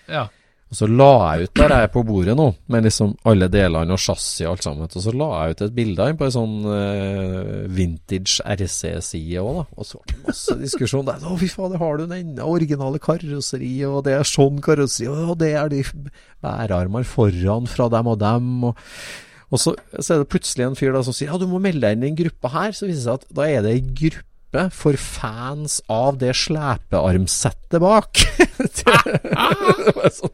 Ja. Og så la jeg ut der jeg er på bordet nå, med liksom alle delene og chassis og alt sammen. Og så la jeg ut et bilde på en sånn uh, vintage RC-side òg, da. Og så ble det masse diskusjon der. Å, fy fader, har du den enda originale karosseri, og det er sånn karosseri, og det er de bærearmer foran fra dem og dem, og og så, så er det plutselig en fyr da som sier ja, du må melde deg inn i en gruppe her. Så viser det seg at da er det ei gruppe for fans av det slepearmsettet bak. *laughs* Sånn,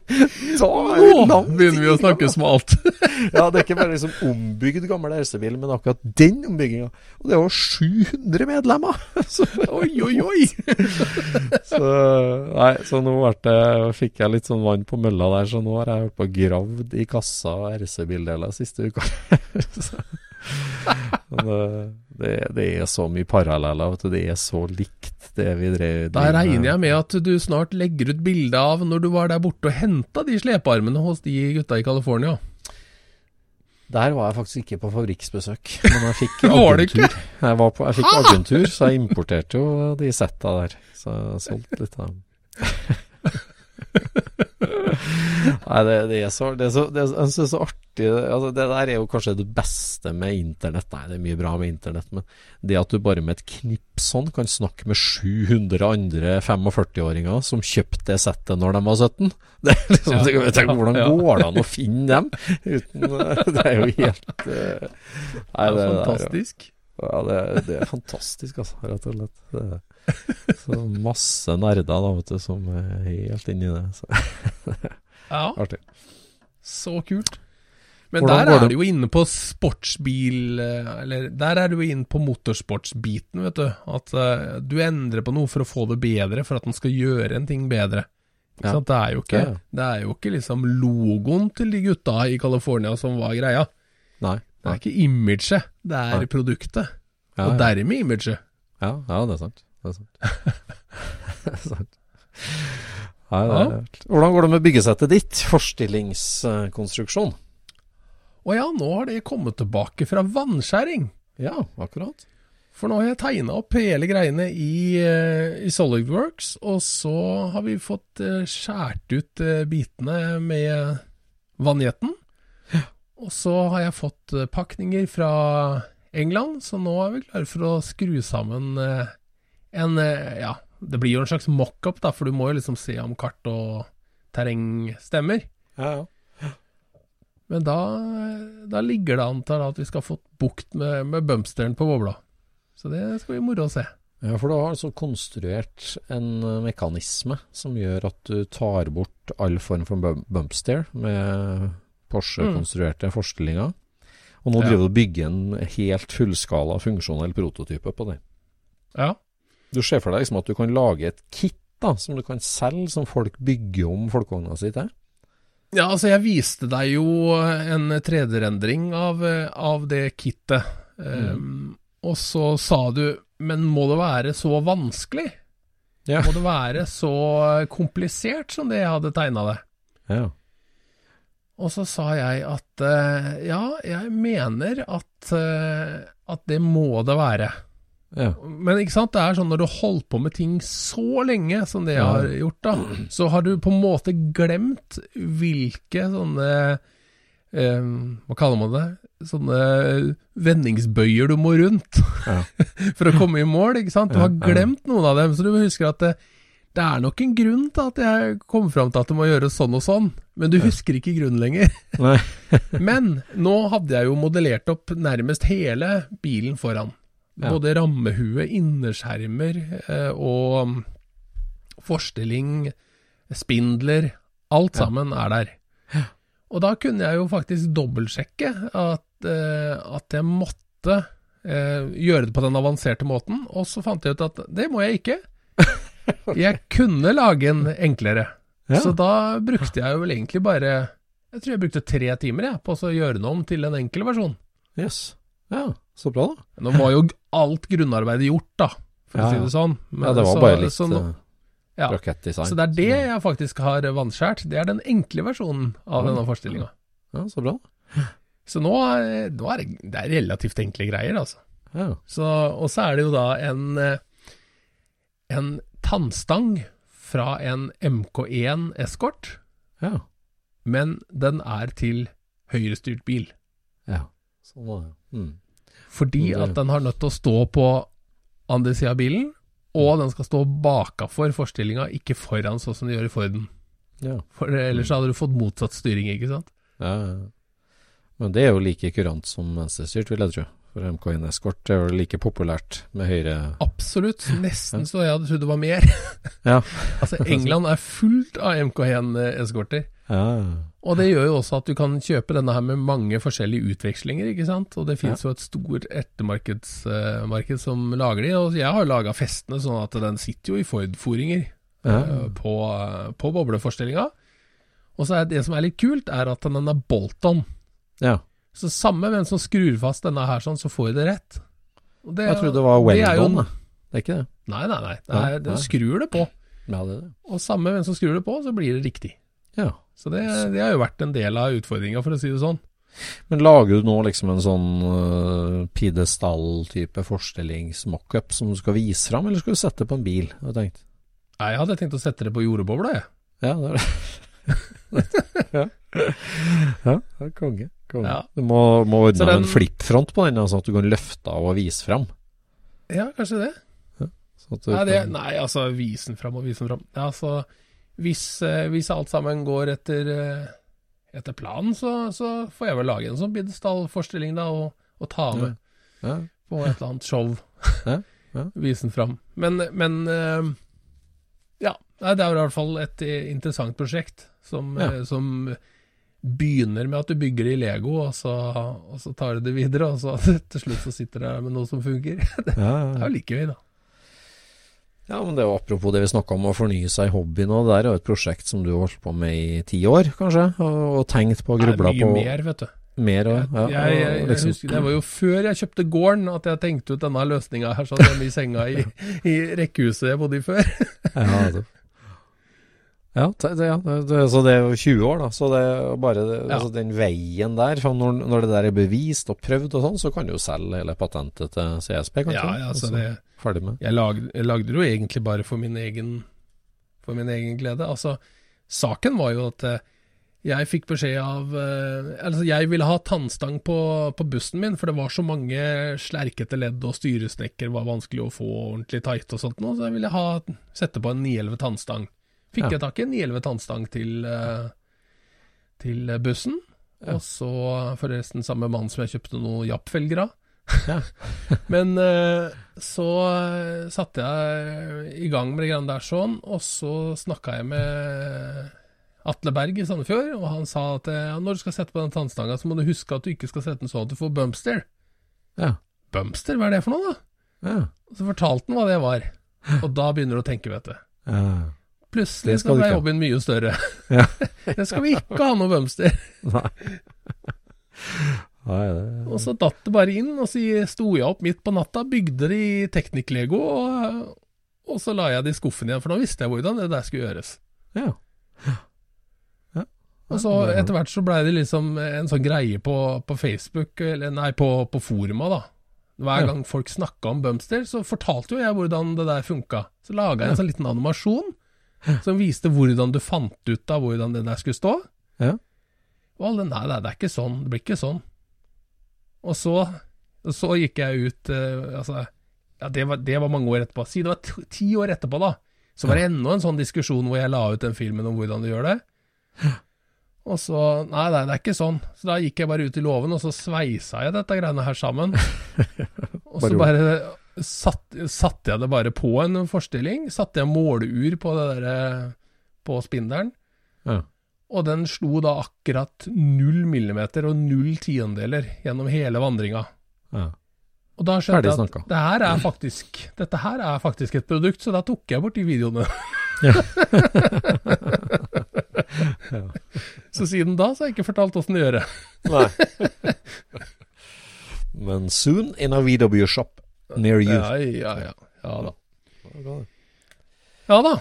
er *laughs* Nå begynner vi å snakke smalt. *laughs* ja, det er ikke bare liksom ombygd gammel RC-bil, men akkurat den ombygginga. Og det var 700 medlemmer! så, oi, oi, oi! så, nei, så nå det, fikk jeg litt sånn vann på mølla der, så nå har jeg holdt på gravd i kassa av RC-bildeler siste uka. Men det, det, det er så mye paralleller, vet du. Det er så likt det vi drev Da regner jeg med at du snart legger ut bilde av når du var der borte og henta de slepearmene hos de gutta i California. Der var jeg faktisk ikke på fabrikksbesøk, men jeg fikk *laughs* agentur. Jeg, var på, jeg fikk agentur, så jeg importerte jo de setta der. Så jeg solgte litt av dem. *laughs* Nei, det, det er så Det er så, det er, så artig altså, Det der er jo kanskje det beste med internett. Nei, det er mye bra med internett, men det at du bare med et knips sånn kan snakke med 700 andre 45-åringer som kjøpte det settet når de var 17 *laughs* Det er liksom, Ja, jeg tenker, Hvordan går det an å finne dem? Uten, det er jo helt eh, Nei, Det er fantastisk. ja, det, det er fantastisk, altså, rett og slett. Det er, så masse nerder da, vet du, som er helt inni det. Så, *laughs* Ja, artig. så kult. Men Hvordan der er du jo inne på sportsbil eh, Eller der er du jo inne på motorsportsbiten, vet du. At uh, du endrer på noe for å få det bedre, for at den skal gjøre en ting bedre. Ja. Det er ikke, Ja, ja. det er jo ikke liksom logoen til de gutta i California som var greia. Nei. Det er ikke imaget, det er Nei. produktet. Og dermed imaget. Ja, ja, det er sant. Det er sant. *laughs* det er sant. Nei, det er, hvordan går det med byggesettet ditt? Forstillingskonstruksjon? Å ja, nå har det kommet tilbake fra vannskjæring. Ja, akkurat. For nå har jeg tegna opp hele greiene i, eh, i SolidWorks, og så har vi fått eh, skjært ut eh, bitene med vannjetten. Og så har jeg fått pakninger fra England, så nå er vi klare for å skru sammen en Ja, det blir jo en slags mockup, da, for du må jo liksom se om kart og terreng stemmer. Ja, ja. Men da, da ligger det an til at vi skal få bukt med, med bumpsteren på bobla. Så det skal bli moro å se. Ja, for du har altså konstruert en eh, mekanisme som gjør at du tar bort all form for bumpster med Porsche-konstruerte forstillinger. Og nå driver du og bygger en helt fullskala funksjonell prototype på det. Ja. Du ser for deg liksom at du kan lage et kit da, som du kan selge, som folk bygger om folkevogna si til? Ja, altså jeg viste deg jo en 3D-rendring av, av det kittet. Um, og så sa du Men må det være så vanskelig? Ja. Må det være så komplisert som det jeg hadde tegna det? Ja. Og så sa jeg at uh, ja, jeg mener at, uh, at det må det være. Ja. Men ikke sant, det er sånn når du holder på med ting så lenge som det jeg har gjort, da, så har du på en måte glemt hvilke sånne eh, Hva kaller man det? Sånne vendingsbøyer du må rundt Ja. *laughs* for å komme i mål, ikke sant? Du har glemt noen av dem, så du husker at det, det er nok en grunn til at jeg kom fram til at det må gjøres sånn og sånn, men du husker ikke grunnen lenger. *laughs* Men nå hadde jeg jo modellert opp nærmest hele bilen foran. Ja. Både rammehue, innerskjermer eh, og mm, forstilling, spindler. Alt sammen er der. Og da kunne jeg jo faktisk dobbeltsjekke at, eh, at jeg måtte eh, gjøre det på den avanserte måten, og så fant jeg ut at det må jeg ikke. *laughs* Jeg kunne lage en enklere. Ja. Så da brukte jeg jo vel egentlig bare Jeg tror jeg brukte tre timer jeg, på å gjøre den om til en enkel versjon. Yes. Ja, så bra da. Nå var jo alt grunnarbeidet gjort, da, for Ja, å si det sånn. Men Ja, det var så- bare litt så eh, ja. rakettdesign. Så det er det jeg faktisk har vannskjært. Det er den enkle versjonen av denne forestillinga. Ja, så bra. Så nå, nå er det, det er relativt enkle greier, altså. Ja. Så, og så er det jo da en, eh, en tannstang fra en MK1 Escort, Ja. men den er til høyrestyrt bil. ja. Sånn var det. Mm. Fordi at den har nødt til å stå på andre sida av bilen, og den skal stå bakafor forstillinga, ikke foran sånn som de gjør i Forden. Ja. For ellers hadde du fått motsatt styring, ikke sant? Ja, ja. Men det er jo like kurant som venstrestyrt, vil jeg tro. For MK1 Escort er jo like populært med høyre Absolutt. *laughs* Nesten så jeg hadde trodd det var mer. Ja. *laughs* altså, England er fullt av MK1-eskorter. Ja. Og det gjør jo også at du kan kjøpe denne her med mange forskjellige utvekslinger, ikke sant. Og det finnes jo et stort ettermarkedsmarked som lager de. Og jeg har laga festene sånn at den sitter jo i Ford-foringer Ja. uh, på, på bobleforstillinga. Og så er det som er litt kult, er at den er bolt-on. ja. Så samme hvem som skrur fast denne her sånn, så får jeg det rett. Det- Jeg trodde det var Weldon, jeg. Det er ikke det? Nei, nei, nei. Det er, nei. skrur det på. Ja, det det. Og samme hvem som skrur det på, så blir det riktig. Ja. Så det, det har jo vært en del av utfordringa, for å si det sånn. Men lager du nå liksom en sånn uh, pidestall-type forestillingsmockup som du skal vise fram, eller skal du sette det på en bil? Har du tenkt. Nei, Jeg hadde tenkt å sette det på jordbobla, jeg. Ja, det er det. *laughs* ja. ja, det er konge. konge. Ja. Du må, må ordne den- en flippfront på den, sånn at du kan løfte av og vise fram. Ja, kanskje det. Sånn du Nei, det, kan- nei altså, vise den fram og vise den fram. Ja, altså, hvis, eh, hvis alt sammen går etter, eh, etter planen, så, så får jeg vel lage en sånn bidestallforestilling da, og, og ta med ja. på et eller annet show. *laughs* Ja, ja. *laughs* Vise den fram. Men, men eh, ja, det er i hvert fall et interessant prosjekt som, Ja. som begynner med at du bygger det i Lego, og så, og så tar du det videre, og så *laughs* til slutt så sitter du der med noe som funker. Det Ja, er jo like gøy, da. Ja, men det er jo apropos det vi snakka om å fornye seg i hobby nå. Det der er jo et prosjekt som du har holdt på med i ti år, kanskje? Og, og tenkt på og Det er mye mer, vet du. mer og, ja, jeg, jeg, jeg liksom- husker, Det var jo før jeg kjøpte gården at jeg tenkte ut denne løsninga her, sånn jeg i senga i, i rekkehuset jeg bodde i før. *laughs* ja, det, Ja, det, ja det, så det er jo 20 år, da. Så det er bare det, Ja. altså den veien der for når, når det der er bevist og prøvd og sånn, så kan du jo selge hele patentet til CSP, kanskje. Ja, ja, Og så så det Ferdig med. Jeg lagde, jeg lagde det jo egentlig bare for min egen For min egen glede. Altså, saken var jo at eh, jeg fikk beskjed av eh, Altså, jeg ville ha tannstang på, på bussen min, for det var så mange slerkete ledd, og styresnekker var vanskelig å få ordentlig tight og sånt noe, så jeg ville ha sette på en 911 tannstang. Fikk Ja. jeg tak i en 911 tannstang til, eh, til bussen, Ja. og så forresten samme mann som jeg kjøpte noe Japp-felger av. Ja. *laughs* Men eh, så eh, satte jeg i gang med det greiene der sånn, og så snakka jeg med Atle Berg i Sandefjord, og han sa at eh, ja, når du skal sette på den tannstanga, så må du huske at du ikke skal sette den sånn at du får bumpster. Ja. Bumpster, hva er det for noe, da? Ja. Så fortalte han hva det var, og da begynner du å tenke, vet du. ja. Plutselig så ble ikke mye større. Ja. *laughs* det skal vi ikke ha noe bumpster. Nei. Og så datt det bare inn, og så sto jeg opp midt på natta, bygde det i Teknikk-lego, og, og så la jeg det i skuffen igjen, for nå visste jeg hvordan det der skulle gjøres. Ja. Og så etter hvert så blei det liksom en sånn greie på, på Facebook, eller nei, på, på foruma, da. Hver Ja. gang folk snakka om Bumster, så fortalte jo jeg hvordan det der funka. Så laga jeg en sånn liten animasjon som viste hvordan du fant ut av hvordan det der skulle stå. Ja. Og alle nei, nei, det er ikke sånn, det blir ikke sånn. Og så, så gikk jeg ut uh, Altså, ja, det var, det var mange år etterpå. Si det var ti år etterpå, da. Så var det enda en sånn diskusjon hvor jeg la ut den filmen om hvordan du gjør det. *laughs* Og så Nei, nei, det er ikke sånn. Så da gikk jeg bare ut i låven, og så sveisa jeg dette greiene her sammen. *laughs* Og så Bare- satte satt, jeg det bare på en forstilling. Satte jeg måleur på det derre På spindelen. Ja. Og den slo da akkurat null millimeter og null tiendeler gjennom hele vandringa. Ja. Og da skjønte jeg at det her er faktisk, dette her er faktisk et produkt, så da tok jeg bort de videoene. *laughs* Så siden da så har jeg ikke fortalt åssen det gjør det. Nei. Men soon in a VW shop near you. Ja, ja, ja. Ja da. Ja da.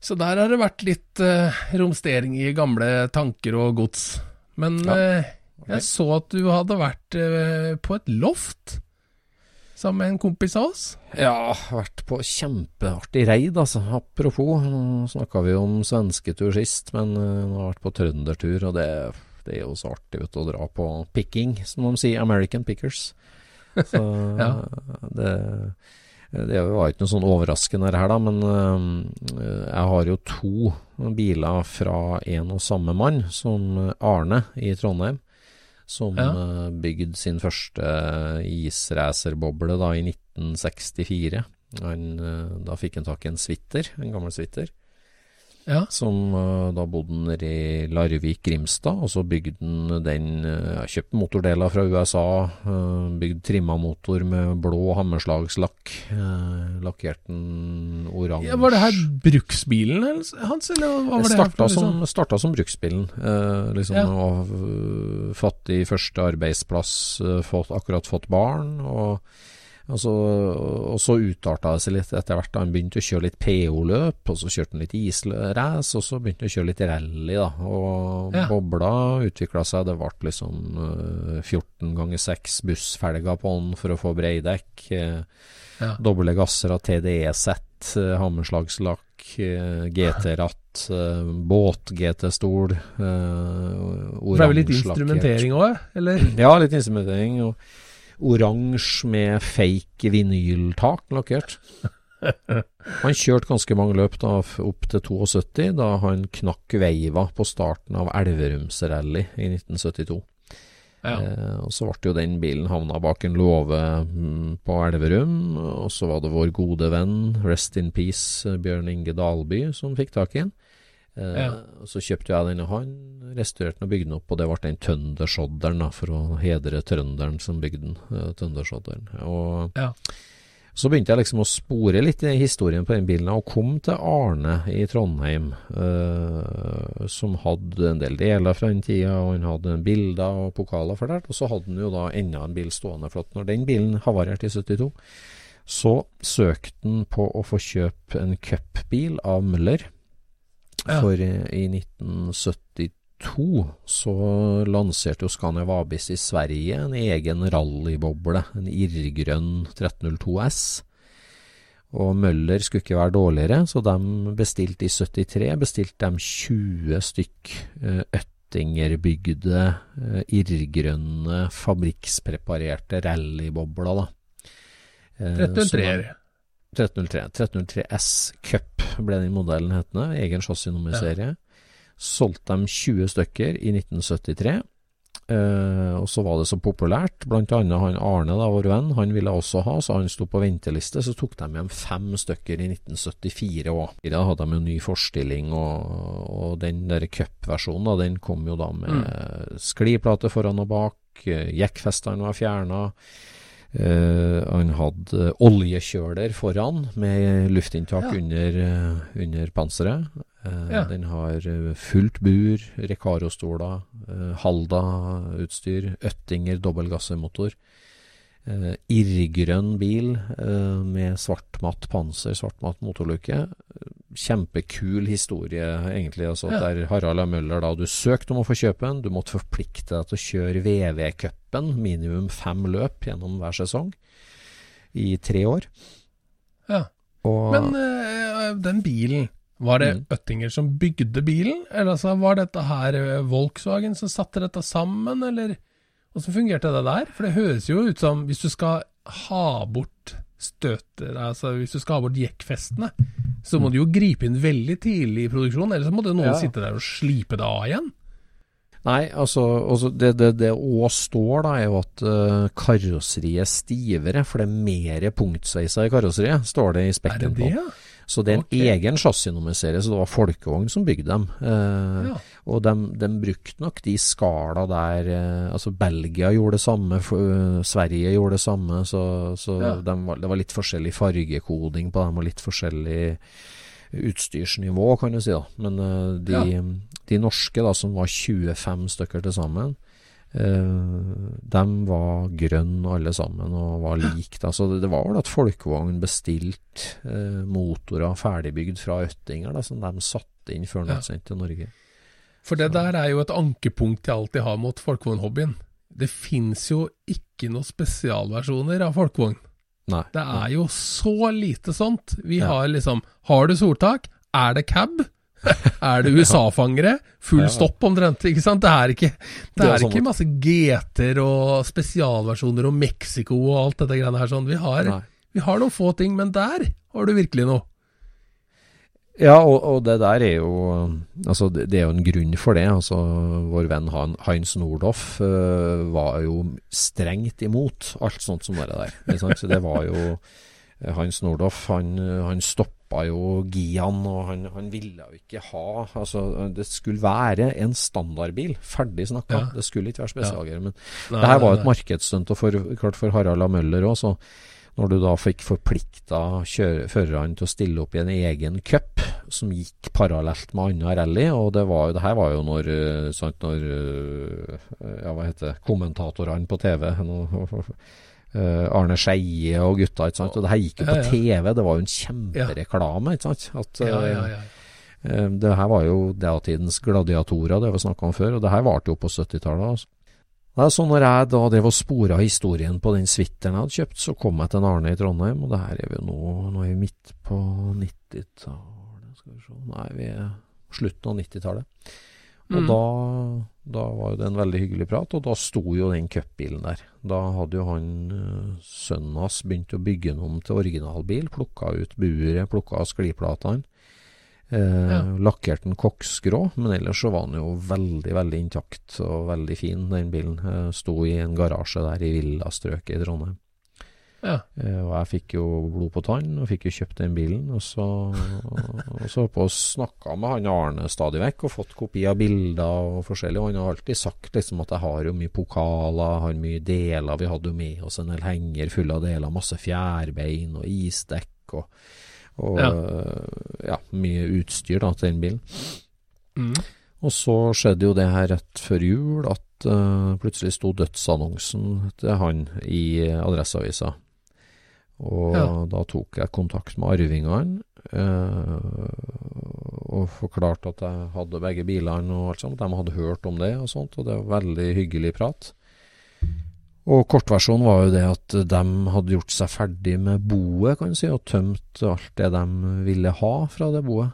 Så der har det vært litt uh, romstering i gamle tanker og gods. Men Ja. okay. jeg så at du hadde vært uh, på et loft sammen med en kompis av oss. Ja, vært på kjempeartig reid, altså. Apropos, nå snakka vi om svensketur sist, men nå har jeg vært på trøndertur, og det, det er jo så artig vet, å dra på picking, som de sier. American pickers. *laughs* Så Ja. det, det var ikke noe sånn overraskende her, da, men uh, jeg har jo to biler fra en og samme mann, som Arne i Trondheim. Som Ja. uh, bygde sin første isracerboble da i 1964. Han, eh, da fikk han tak i en Switter, en gammel Switter, Ja. som eh, da bodde han nede i Larvik, Grimstad, og så bygde han den uh, Kjøpte motordeler fra USA, uh, bygde trimma motor med blå hammerslagslakk, lakkerte den oransje ja, Var det her bruksbilen hans, eller hva var det? starta, noe, som, liksom? starta som bruksbilen. Eh, liksom Ja. Fått i første arbeidsplass, fått, akkurat fått barn. Og, og så, og så utarta det seg litt etter hvert. da Han begynte å kjøre litt PO-løp, og så kjørte han litt israce, og så begynte han å kjøre litt rally. da Og Ja. bobla utvikla seg. Det ble liksom øh, 14 ganger 6 bussfelger på han for å få breidekk. eh, Ja. Doble gasser av TDE-sett, eh, hammerslagslakk, eh, GT-ratt, eh, båt-GT-stol, eh, det ble vel litt instrumentering òg, eller? Ja, litt instrumentering. Og oransje med fake vinyltak lakkert. Han kjørte ganske mange løp da, opp til 72, da han knakk veiva på starten av Elverumsrally i 1972. Ja. Eh, og så ble jo den bilen havna bak en låve mm, på Elverum, og så var det vår gode venn, rest in peace, Bjørn Inge Dalby, som fikk tak i den. Eh, Ja. Så kjøpte jeg den av han, restaurerte den og bygde den opp, og det ble den Tøndersodderen, for å hedre trønderen som bygde den. eh, Tøndersodderen. Og Ja. så begynte jeg liksom å spore litt i historien på den bilen, og kom til Arne i Trondheim, eh, som hadde en del deler fra den tida, og han hadde bilder og pokaler for det, og så hadde han jo da enda en bil stående. At når den bilen havarerte i 72, så søkte han på å få kjøpe en cupbil av Møller. For i, i 1972 så lanserte jo Scania Vabis i Sverige en egen rallyboble, en irrgrønn 1302 S. Og Møller skulle ikke være dårligere, så de bestilte i 73 bestilte de 20 stykk Øttingerbygde, Øttinger-bygde eh, irrgrønne fabrikkspreparerte rallybobler. da. Eh, som de- 1303. 1303. 1303 S Cup ble den modellen hetende. Egen chassisnummerserie. Solgte dem 20 stykker i 1973. Uh, og så var det så populært. Blant annet han Arne, da, vår venn, han ville også ha, så han sto på venteliste. Så tok de hjem fem stykker i 1974 òg. Da hadde de en ny forstilling, og, og den der cup-versjonen, den kom jo da med skliplate foran og bak. eh, Jekkfestene var fjerna. Eh, han hadde oljekjøler foran med luftinntak Ja. under, eh, under panseret. Uh, Ja. Den har fullt bur, Recaro-stoler, uh, Halda-utstyr, Øttinger dobbeltgassemotor. Uh, irrgrønn bil med svartmatt panser, svartmatt motorluke. Kjempekul historie, egentlig. Altså, Ja. Der Harald A. Møller da, du søkte om å få kjøpe den, du måtte forplikte deg til å kjøre VV-cupen, minimum fem løp gjennom hver sesong, i tre år. Ja. Og, Men øh, den bilen, var det Mm. Øttinger som bygde bilen? Eller altså, var dette her eh, Volkswagen som satte dette sammen, eller åssen fungerte det der? For det høres jo ut som hvis du skal ha bort støter, altså hvis du skal ha bort jekkfestene, så må du jo gripe inn veldig tidlig i produksjonen, ellers så må det noen Ja. sitte der og slipe det av igjen. Nei, altså, altså det det, det står, da, er jo at uh, karosseriet er stivere, for det er mer punktsveiser i karosseriet, står det i Er det det, på. Så det er en okay. egen chassisnummerserie, så det var Folkevogn som bygde dem. Eh, Ja. Og de, de brukte nok de skala der eh, Altså Belgia gjorde det samme, for, uh, Sverige gjorde det samme, så, så Ja. de var, det var litt forskjellig fargekoding på dem, og litt forskjellig utstyrsnivå, kan du si. da. Men uh, de, Ja. de norske, da, som var 25 stykker til sammen, eh, de var grønne alle sammen og var lik Da. Så det, var vel at Folkevogn bestilte eh, motorer ferdigbygd fra Øttinger, da, som de satte inn før de Ja. ble sendt til Norge. For det der er jo et ankepunkt jeg alltid har mot folkevognhobbyen. Det fins jo ikke noen spesialversjoner av folkevogn. Nei. Det er jo så lite sånt. Vi Ja. har liksom Har du soltak? Er det cab? *laughs* er det USA-fangere? Full stopp omtrent, ikke sant? Det er ikke, det er sånn ikke masse GT-er og spesialversjoner og Mexico og alt dette greiene her sånn. Vi har, vi har noen få ting, men der har du virkelig noe. Ja, og, og det der er jo Altså, det, det er jo en grunn for det. Altså, vår venn Heinz Nordhoff uh, var jo strengt imot alt sånt som det der. Så det var jo eh, Heinz Nordhoff, han, han stoppa jo Gian, og han, han ville jo ikke ha Altså, det skulle være en standardbil. Ferdig snakka. Ja. Det skulle ikke være spesialgreier. Men Nei, det her var et markedsstunt, og for, klart for Harald A. Møller òg, så når du da fikk forplikta førerne til å stille opp i en egen cup som gikk parallelt med annen rally, og det var jo det her var jo når, eh, sant, når eh, ja, hva heter kommentatorene på TV nå, Arne Skeie og gutta, ikke sant, og det her gikk jo på. TV, det var jo en kjempereklame, ikke sant. At, Ja, ja, eh, ja. Eh, Det her var jo datidens gladiatorer, det vi snakka om før, og det her varte jo på 70-tallet. Altså. er så når jeg da drev og spora historien på den suiteren jeg hadde kjøpt, så kom jeg til en Arne i Trondheim, og det her er vi jo nå, nå er vi midt på 90-tallet, skal vi se, nei, vi er slutten av 90-tallet. Og Mm. da, da var det en veldig hyggelig prat, og da sto jo den cupbilen der. Da hadde jo han, eh, sønnen hans, begynt å bygge den om til originalbil, plukka ut buret, plukka av skliplatene. Eh, Ja. Lakkert den koksgrå, men ellers så var den jo veldig, veldig intakt og veldig fin, den bilen. Eh, sto i en garasje der i villastrøket i Trondheim. Ja. Eh, og jeg fikk jo blod på tann, og fikk jo kjøpt den bilen. Og så, og så på og snakka med han Arne stadig vekk, og fått kopi av bilder og forskjellig. Og han har alltid sagt liksom at jeg har jo mye pokaler, har mye deler. Vi hadde jo med oss en hel henger full av deler, masse fjærbein og isdekk og, og Ja. ja. mye utstyr da til den bilen. Mm. Og så skjedde jo det her rett før jul, at eh, plutselig sto dødsannonsen til han i Adresseavisa. Og Ja. da tok jeg kontakt med arvingene, eh, og forklarte at jeg hadde begge bilene og alt sånt. De hadde hørt om det og sånt, og det var veldig hyggelig prat. Og kortversjonen var jo det at de hadde gjort seg ferdig med boet, kan du si, og tømt alt det de ville ha fra det boet.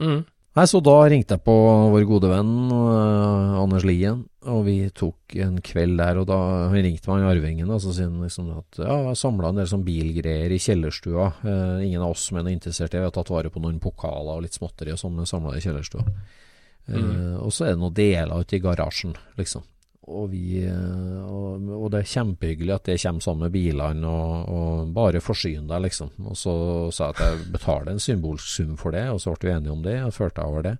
Mm. Nei, Så da ringte jeg på vår gode venn uh, Anders Lien, og vi tok en kveld der. Og da ringte meg arvingen og så sier han liksom at ja, jeg samla en del sånn bilgreier i kjellerstua. Eh, ingen av oss som er interessert i Vi har tatt vare på noen pokaler og litt småtteri og sånn, samla i kjellerstua. Uh, Og så er det noen deler ute i garasjen, liksom. Og, vi, og, og, det er kjempehyggelig at det kommer sammen med bilene, og, og bare forsyn deg, liksom. Og så sa jeg at jeg betaler en symbolsk sum for det, og så ble vi enige om det, og følte jeg over det.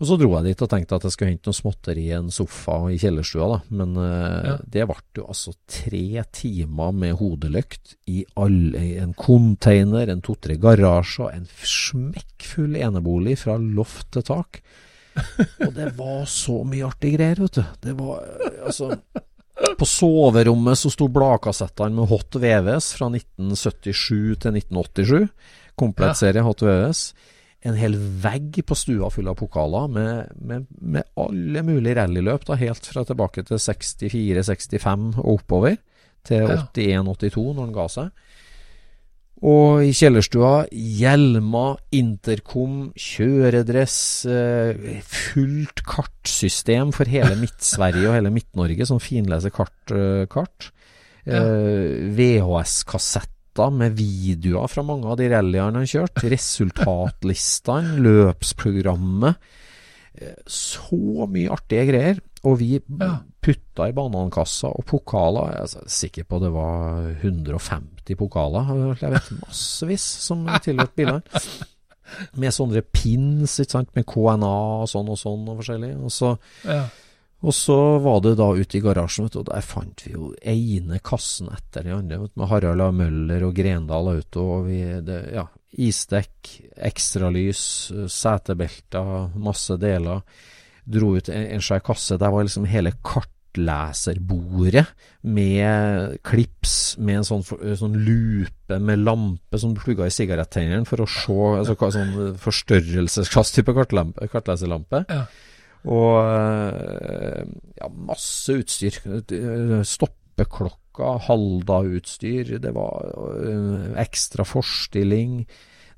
Og så dro jeg dit og tenkte at jeg skulle hente noe småtteri i en sofa i kjellerstua, da. Men ja. det ble jo altså tre timer med hodelykt i, alle, en container, en to-tre garasjer, en smekkfull enebolig fra loft til tak. *laughs* Og det var så mye artige greier, vet du. Det var altså På soverommet så sto bladkassettene med Hot VVS fra 1977 til 1987. Komplett serie Hot VVS. En hel vegg på stua full av pokaler med, med, med alle mulige rallyløp, da, helt fra tilbake til 64-65 og oppover, til 81-82 når den ga seg. Og i kjellerstua hjelmer, intercom, kjøredress, eh, fullt kartsystem for hele Midt-Sverige og hele Midt-Norge, sånn finlese kart. Eh, kart. Ja. Eh, VHS-kassetter med videoer fra mange av de rallyene han kjørte. Resultatlistene, *laughs* løpsprogrammet. Eh, Så mye artige greier. Og vi putta i banankassa og pokaler. Jeg er sikker på det var 150 pokaler. Jeg vet massevis som tilhørte bilene. *laughs* Med sånne pins, ikke sant, med KNA og sånn og sånn og forskjellig. Og så, Ja. Og så var det da ute i garasjen, vet du, og der fant vi jo ene kassen etter den andre. Med Harald A. Møller og Grendal Auto. og vi, det, ja, Isdekk, ekstralys, setebelter, masse deler. Dro ut en, en svær kasse. Der var liksom hele kartleserbordet med klips, med en sånn, sånn lupe med lampe som plugga i sigarettennene for å se altså, sånn forstørrelsesklass type kartleserlampe. Ja. Og eh, ja, masse utstyr. Stoppeklokka, Halda-utstyr, det var eh, ekstra forstilling.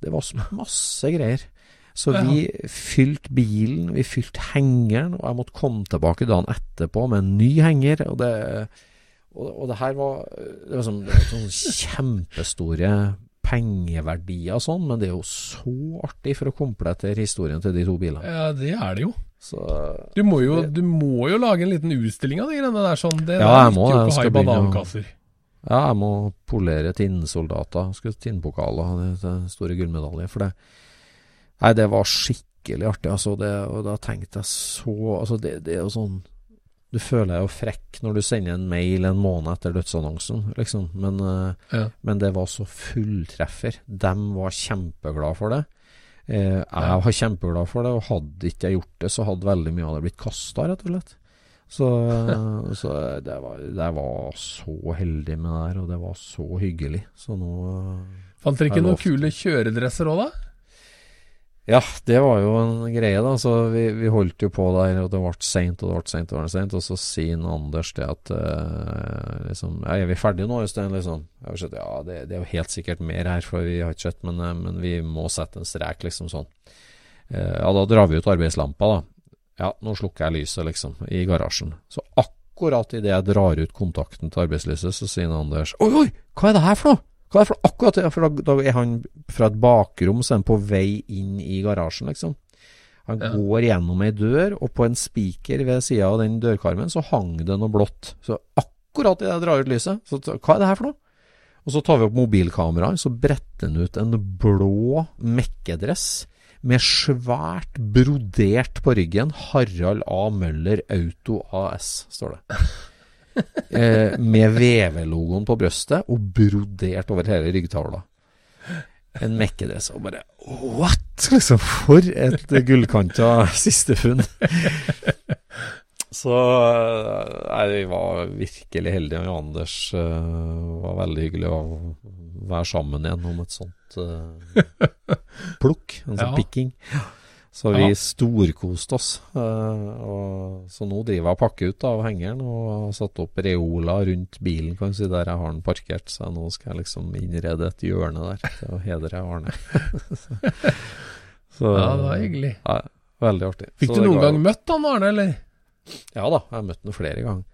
Det var masse greier. Så vi fylte bilen, vi fylte hengeren, og jeg måtte komme tilbake dagen etterpå med en ny henger. Og det, og, og det her var, det var, sånn, det var sånn kjempestore pengeverdier og sånn, men det er jo så artig for å komplettere historien til de to bilene. ja, det er det jo. Så Du må jo, du må jo lage en liten utstilling av de greiene der. sånn. Det Ja, jeg må banankasser. Ja, jeg må polere tinnsoldater. Skulle tinnpokaler, store gullmedaljer for det. Nei, det var skikkelig artig, altså. Det, og da tenkte jeg så Altså, det, det er jo sånn Du føler deg jo frekk når du sender en mail en måned etter dødsannonsen, liksom. Men, eh, Ja. men det var så fulltreffer. De var kjempeglade for det. Eh, jeg var kjempeglad for det, og hadde ikke jeg gjort det, så hadde veldig mye av det blitt kasta, rett og slett. Så, *laughs* så det, var, det var så heldig med det der, og det var så hyggelig. Så nå Fant dere ikke noen kule kjøredresser òg, da? Ja, det var jo en greie, da. Så vi, vi holdt jo på der, og det ble seint og det ble seint og det ble seint. Og så sier Anders det at uh, liksom ja, Er vi ferdige nå, Øystein? Liksom. Sett, ja, det, det er jo helt sikkert mer her, for vi har ikke sett, men, eh, men vi må sette en strek, liksom sånn. Uh, ja, da drar vi ut arbeidslampa, da. Ja, nå slukker jeg lyset, liksom, i garasjen. Så akkurat idet jeg drar ut kontakten til arbeidslyset, så sier Anders Oi, oi, hva er det her for noe? Hva er det for? Akkurat det, for da, da er han fra et bakrom, så er han på vei inn i garasjen, liksom. Han Ja. går gjennom ei dør, og på en spiker ved sida av den dørkarmen så hang det noe blått. Så akkurat idet jeg drar ut lyset, så hva er det her for noe? Og så tar vi opp mobilkameraet, så bretter han ut en blå mekkedress med svært brodert på ryggen 'Harald A. Møller Auto AS', står det. *laughs* *laughs* Eh, med VV-logoen på brøstet og brodert over hele ryggtavla. En mekkedress. Og bare what?! Liksom, for et gullkanta siste funn. Så nei, vi var virkelig heldige. Og Anders uh, var veldig hyggelig å være sammen igjen om et sånt uh, plukk. En sånn Ja. pikking. Så vi Ja. storkoste oss. eh, og, så nå driver jeg og pakker ut av hengeren og har satt opp reoler rundt bilen kan du si, der jeg har den parkert. Så nå skal jeg liksom innrede et hjørne der til å hedre Arne. *laughs* så, Ja, det var hyggelig. Ja, veldig artig. Fikk Så du noen gang møtt han Arne, eller? Ja da, jeg har møtt han flere ganger.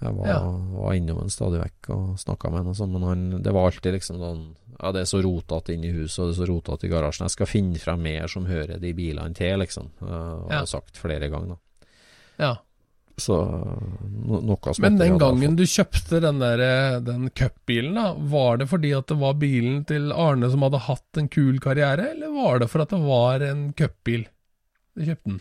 Jeg var, Ja. var innom en stadig vekk og snakka med han, og sånn, men han, det var alltid liksom sånn Ja, det er så rotete inne i huset, og det er så rotete i garasjen. Jeg skal finne frem mer som hører de bilene til, liksom. Har Ja. jeg sagt flere ganger, da. Ja. Så no, noe som Men den gangen du kjøpte den der, den cupbilen, da, var det fordi at det var bilen til Arne som hadde hatt en kul karriere, eller var det for at det var en cupbil du kjøpte den?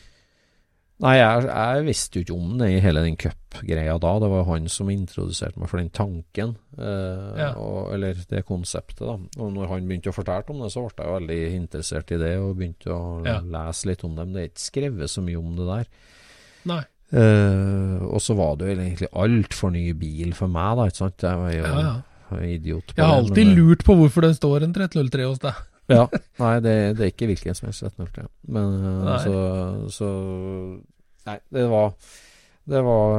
Nei, jeg, jeg visste jo ikke om det i hele den cupgreia da. Det var han som introduserte meg for den tanken, eh, Ja. og, eller det konseptet. da. Og når han begynte å fortelle om det, så ble jeg veldig interessert i det, og begynte å Ja. lese litt om det. Men det er ikke skrevet så mye om det der. Nei. Eh, og så var det jo egentlig altfor ny bil for meg, da. ikke sant? Jeg var jo Ja, idiot på Jeg har det, alltid men lurt på hvorfor det står en 303 hos deg. Ja, *laughs* nei, det, det er ikke hvilken som helst 1303. Men eh, Nei. så, så Nei, det var det var,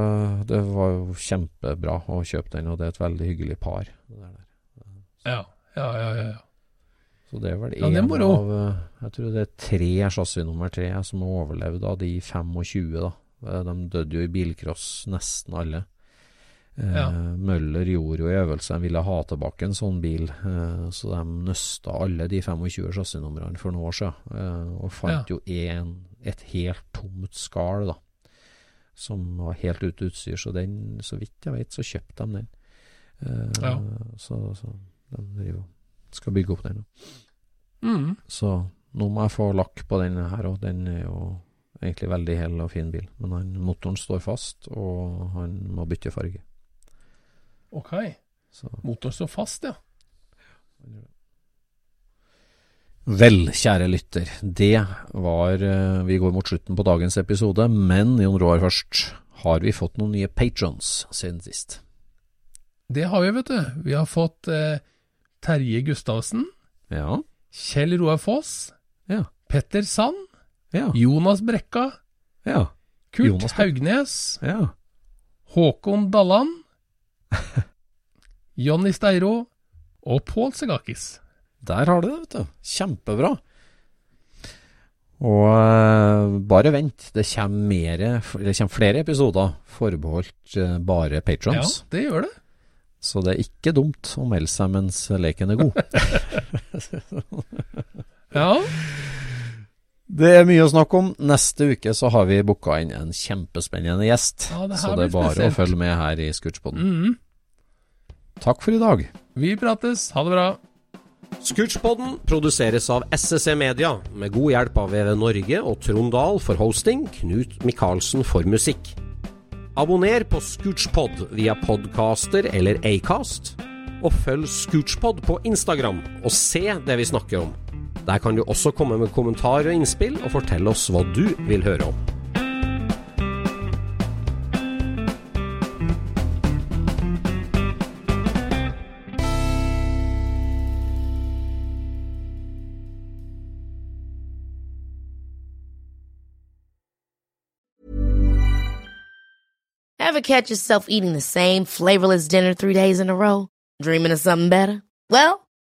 det var jo kjempebra å kjøpe den, og det er et veldig hyggelig par. Ja, ja, ja. ja, ja. Så det er vel Ja, det er en av eh, Jeg tror det er tre chassis nummer tre som har overlevd av de 25, da. Eh, De døde jo i bilcross, nesten alle. Eh, Ja. Møller gjorde jo i øvelse, de ville ha tilbake en sånn bil, eh, så de nøsta alle de 25 chassisnumrene for noen år siden, eh, og fant Ja. jo en, et helt tomt skall, da, som var helt ute utstyr, så den, så vidt jeg vet, så kjøpte de den. Ja. Så, så de driver skal bygge opp den. Mm. Så nå må jeg få lakk på den her òg. Den er jo egentlig veldig hel og fin bil. Men han, motoren står fast, og han må bytte farge. Ok. Så Motoren står fast, ja. Vel, kjære lytter, det var eh, Vi går mot slutten på dagens episode, men Jon Roar først. Har vi fått noen nye patrons siden sist? Det har vi, vet du. Vi har fått eh, Terje Gustavsen, Ja. Kjell Roar Foss, Ja. Petter Sand, Ja. Jonas Brekka, Ja. Kurt Jonas Haugnes, ja. Håkon Dalland, *laughs* Jonny Steiro og Pål Segakis. Der har du det, vet du. Kjempebra. Og eh, bare vent, det kommer, mere, det kommer flere episoder forbeholdt bare bare Ja, det gjør det. Så det er ikke dumt å melde seg mens leken er god. *laughs* *laughs* Ja, det er mye å snakke om. Neste uke så har vi booka inn en kjempespennende gjest. Ja, det så det er bare spesielt. å følge med her i Scootspoden. mhm. Takk for i dag. vi prates. Ha det bra. Scootspoden produseres av SSC Media, med god hjelp av VV Norge og Trond Dahl for hosting, Knut Micaelsen for musikk. Abonner på Scootspod via podcaster eller Acast, og følg Scootspod på Instagram og se det vi snakker om. Der kan du også komme med kommentarer og innspill, og fortelle oss hva du vil høre om. Ever catch yourself eating the same flavorless dinner three days in a row? Dreaming of something better? Well,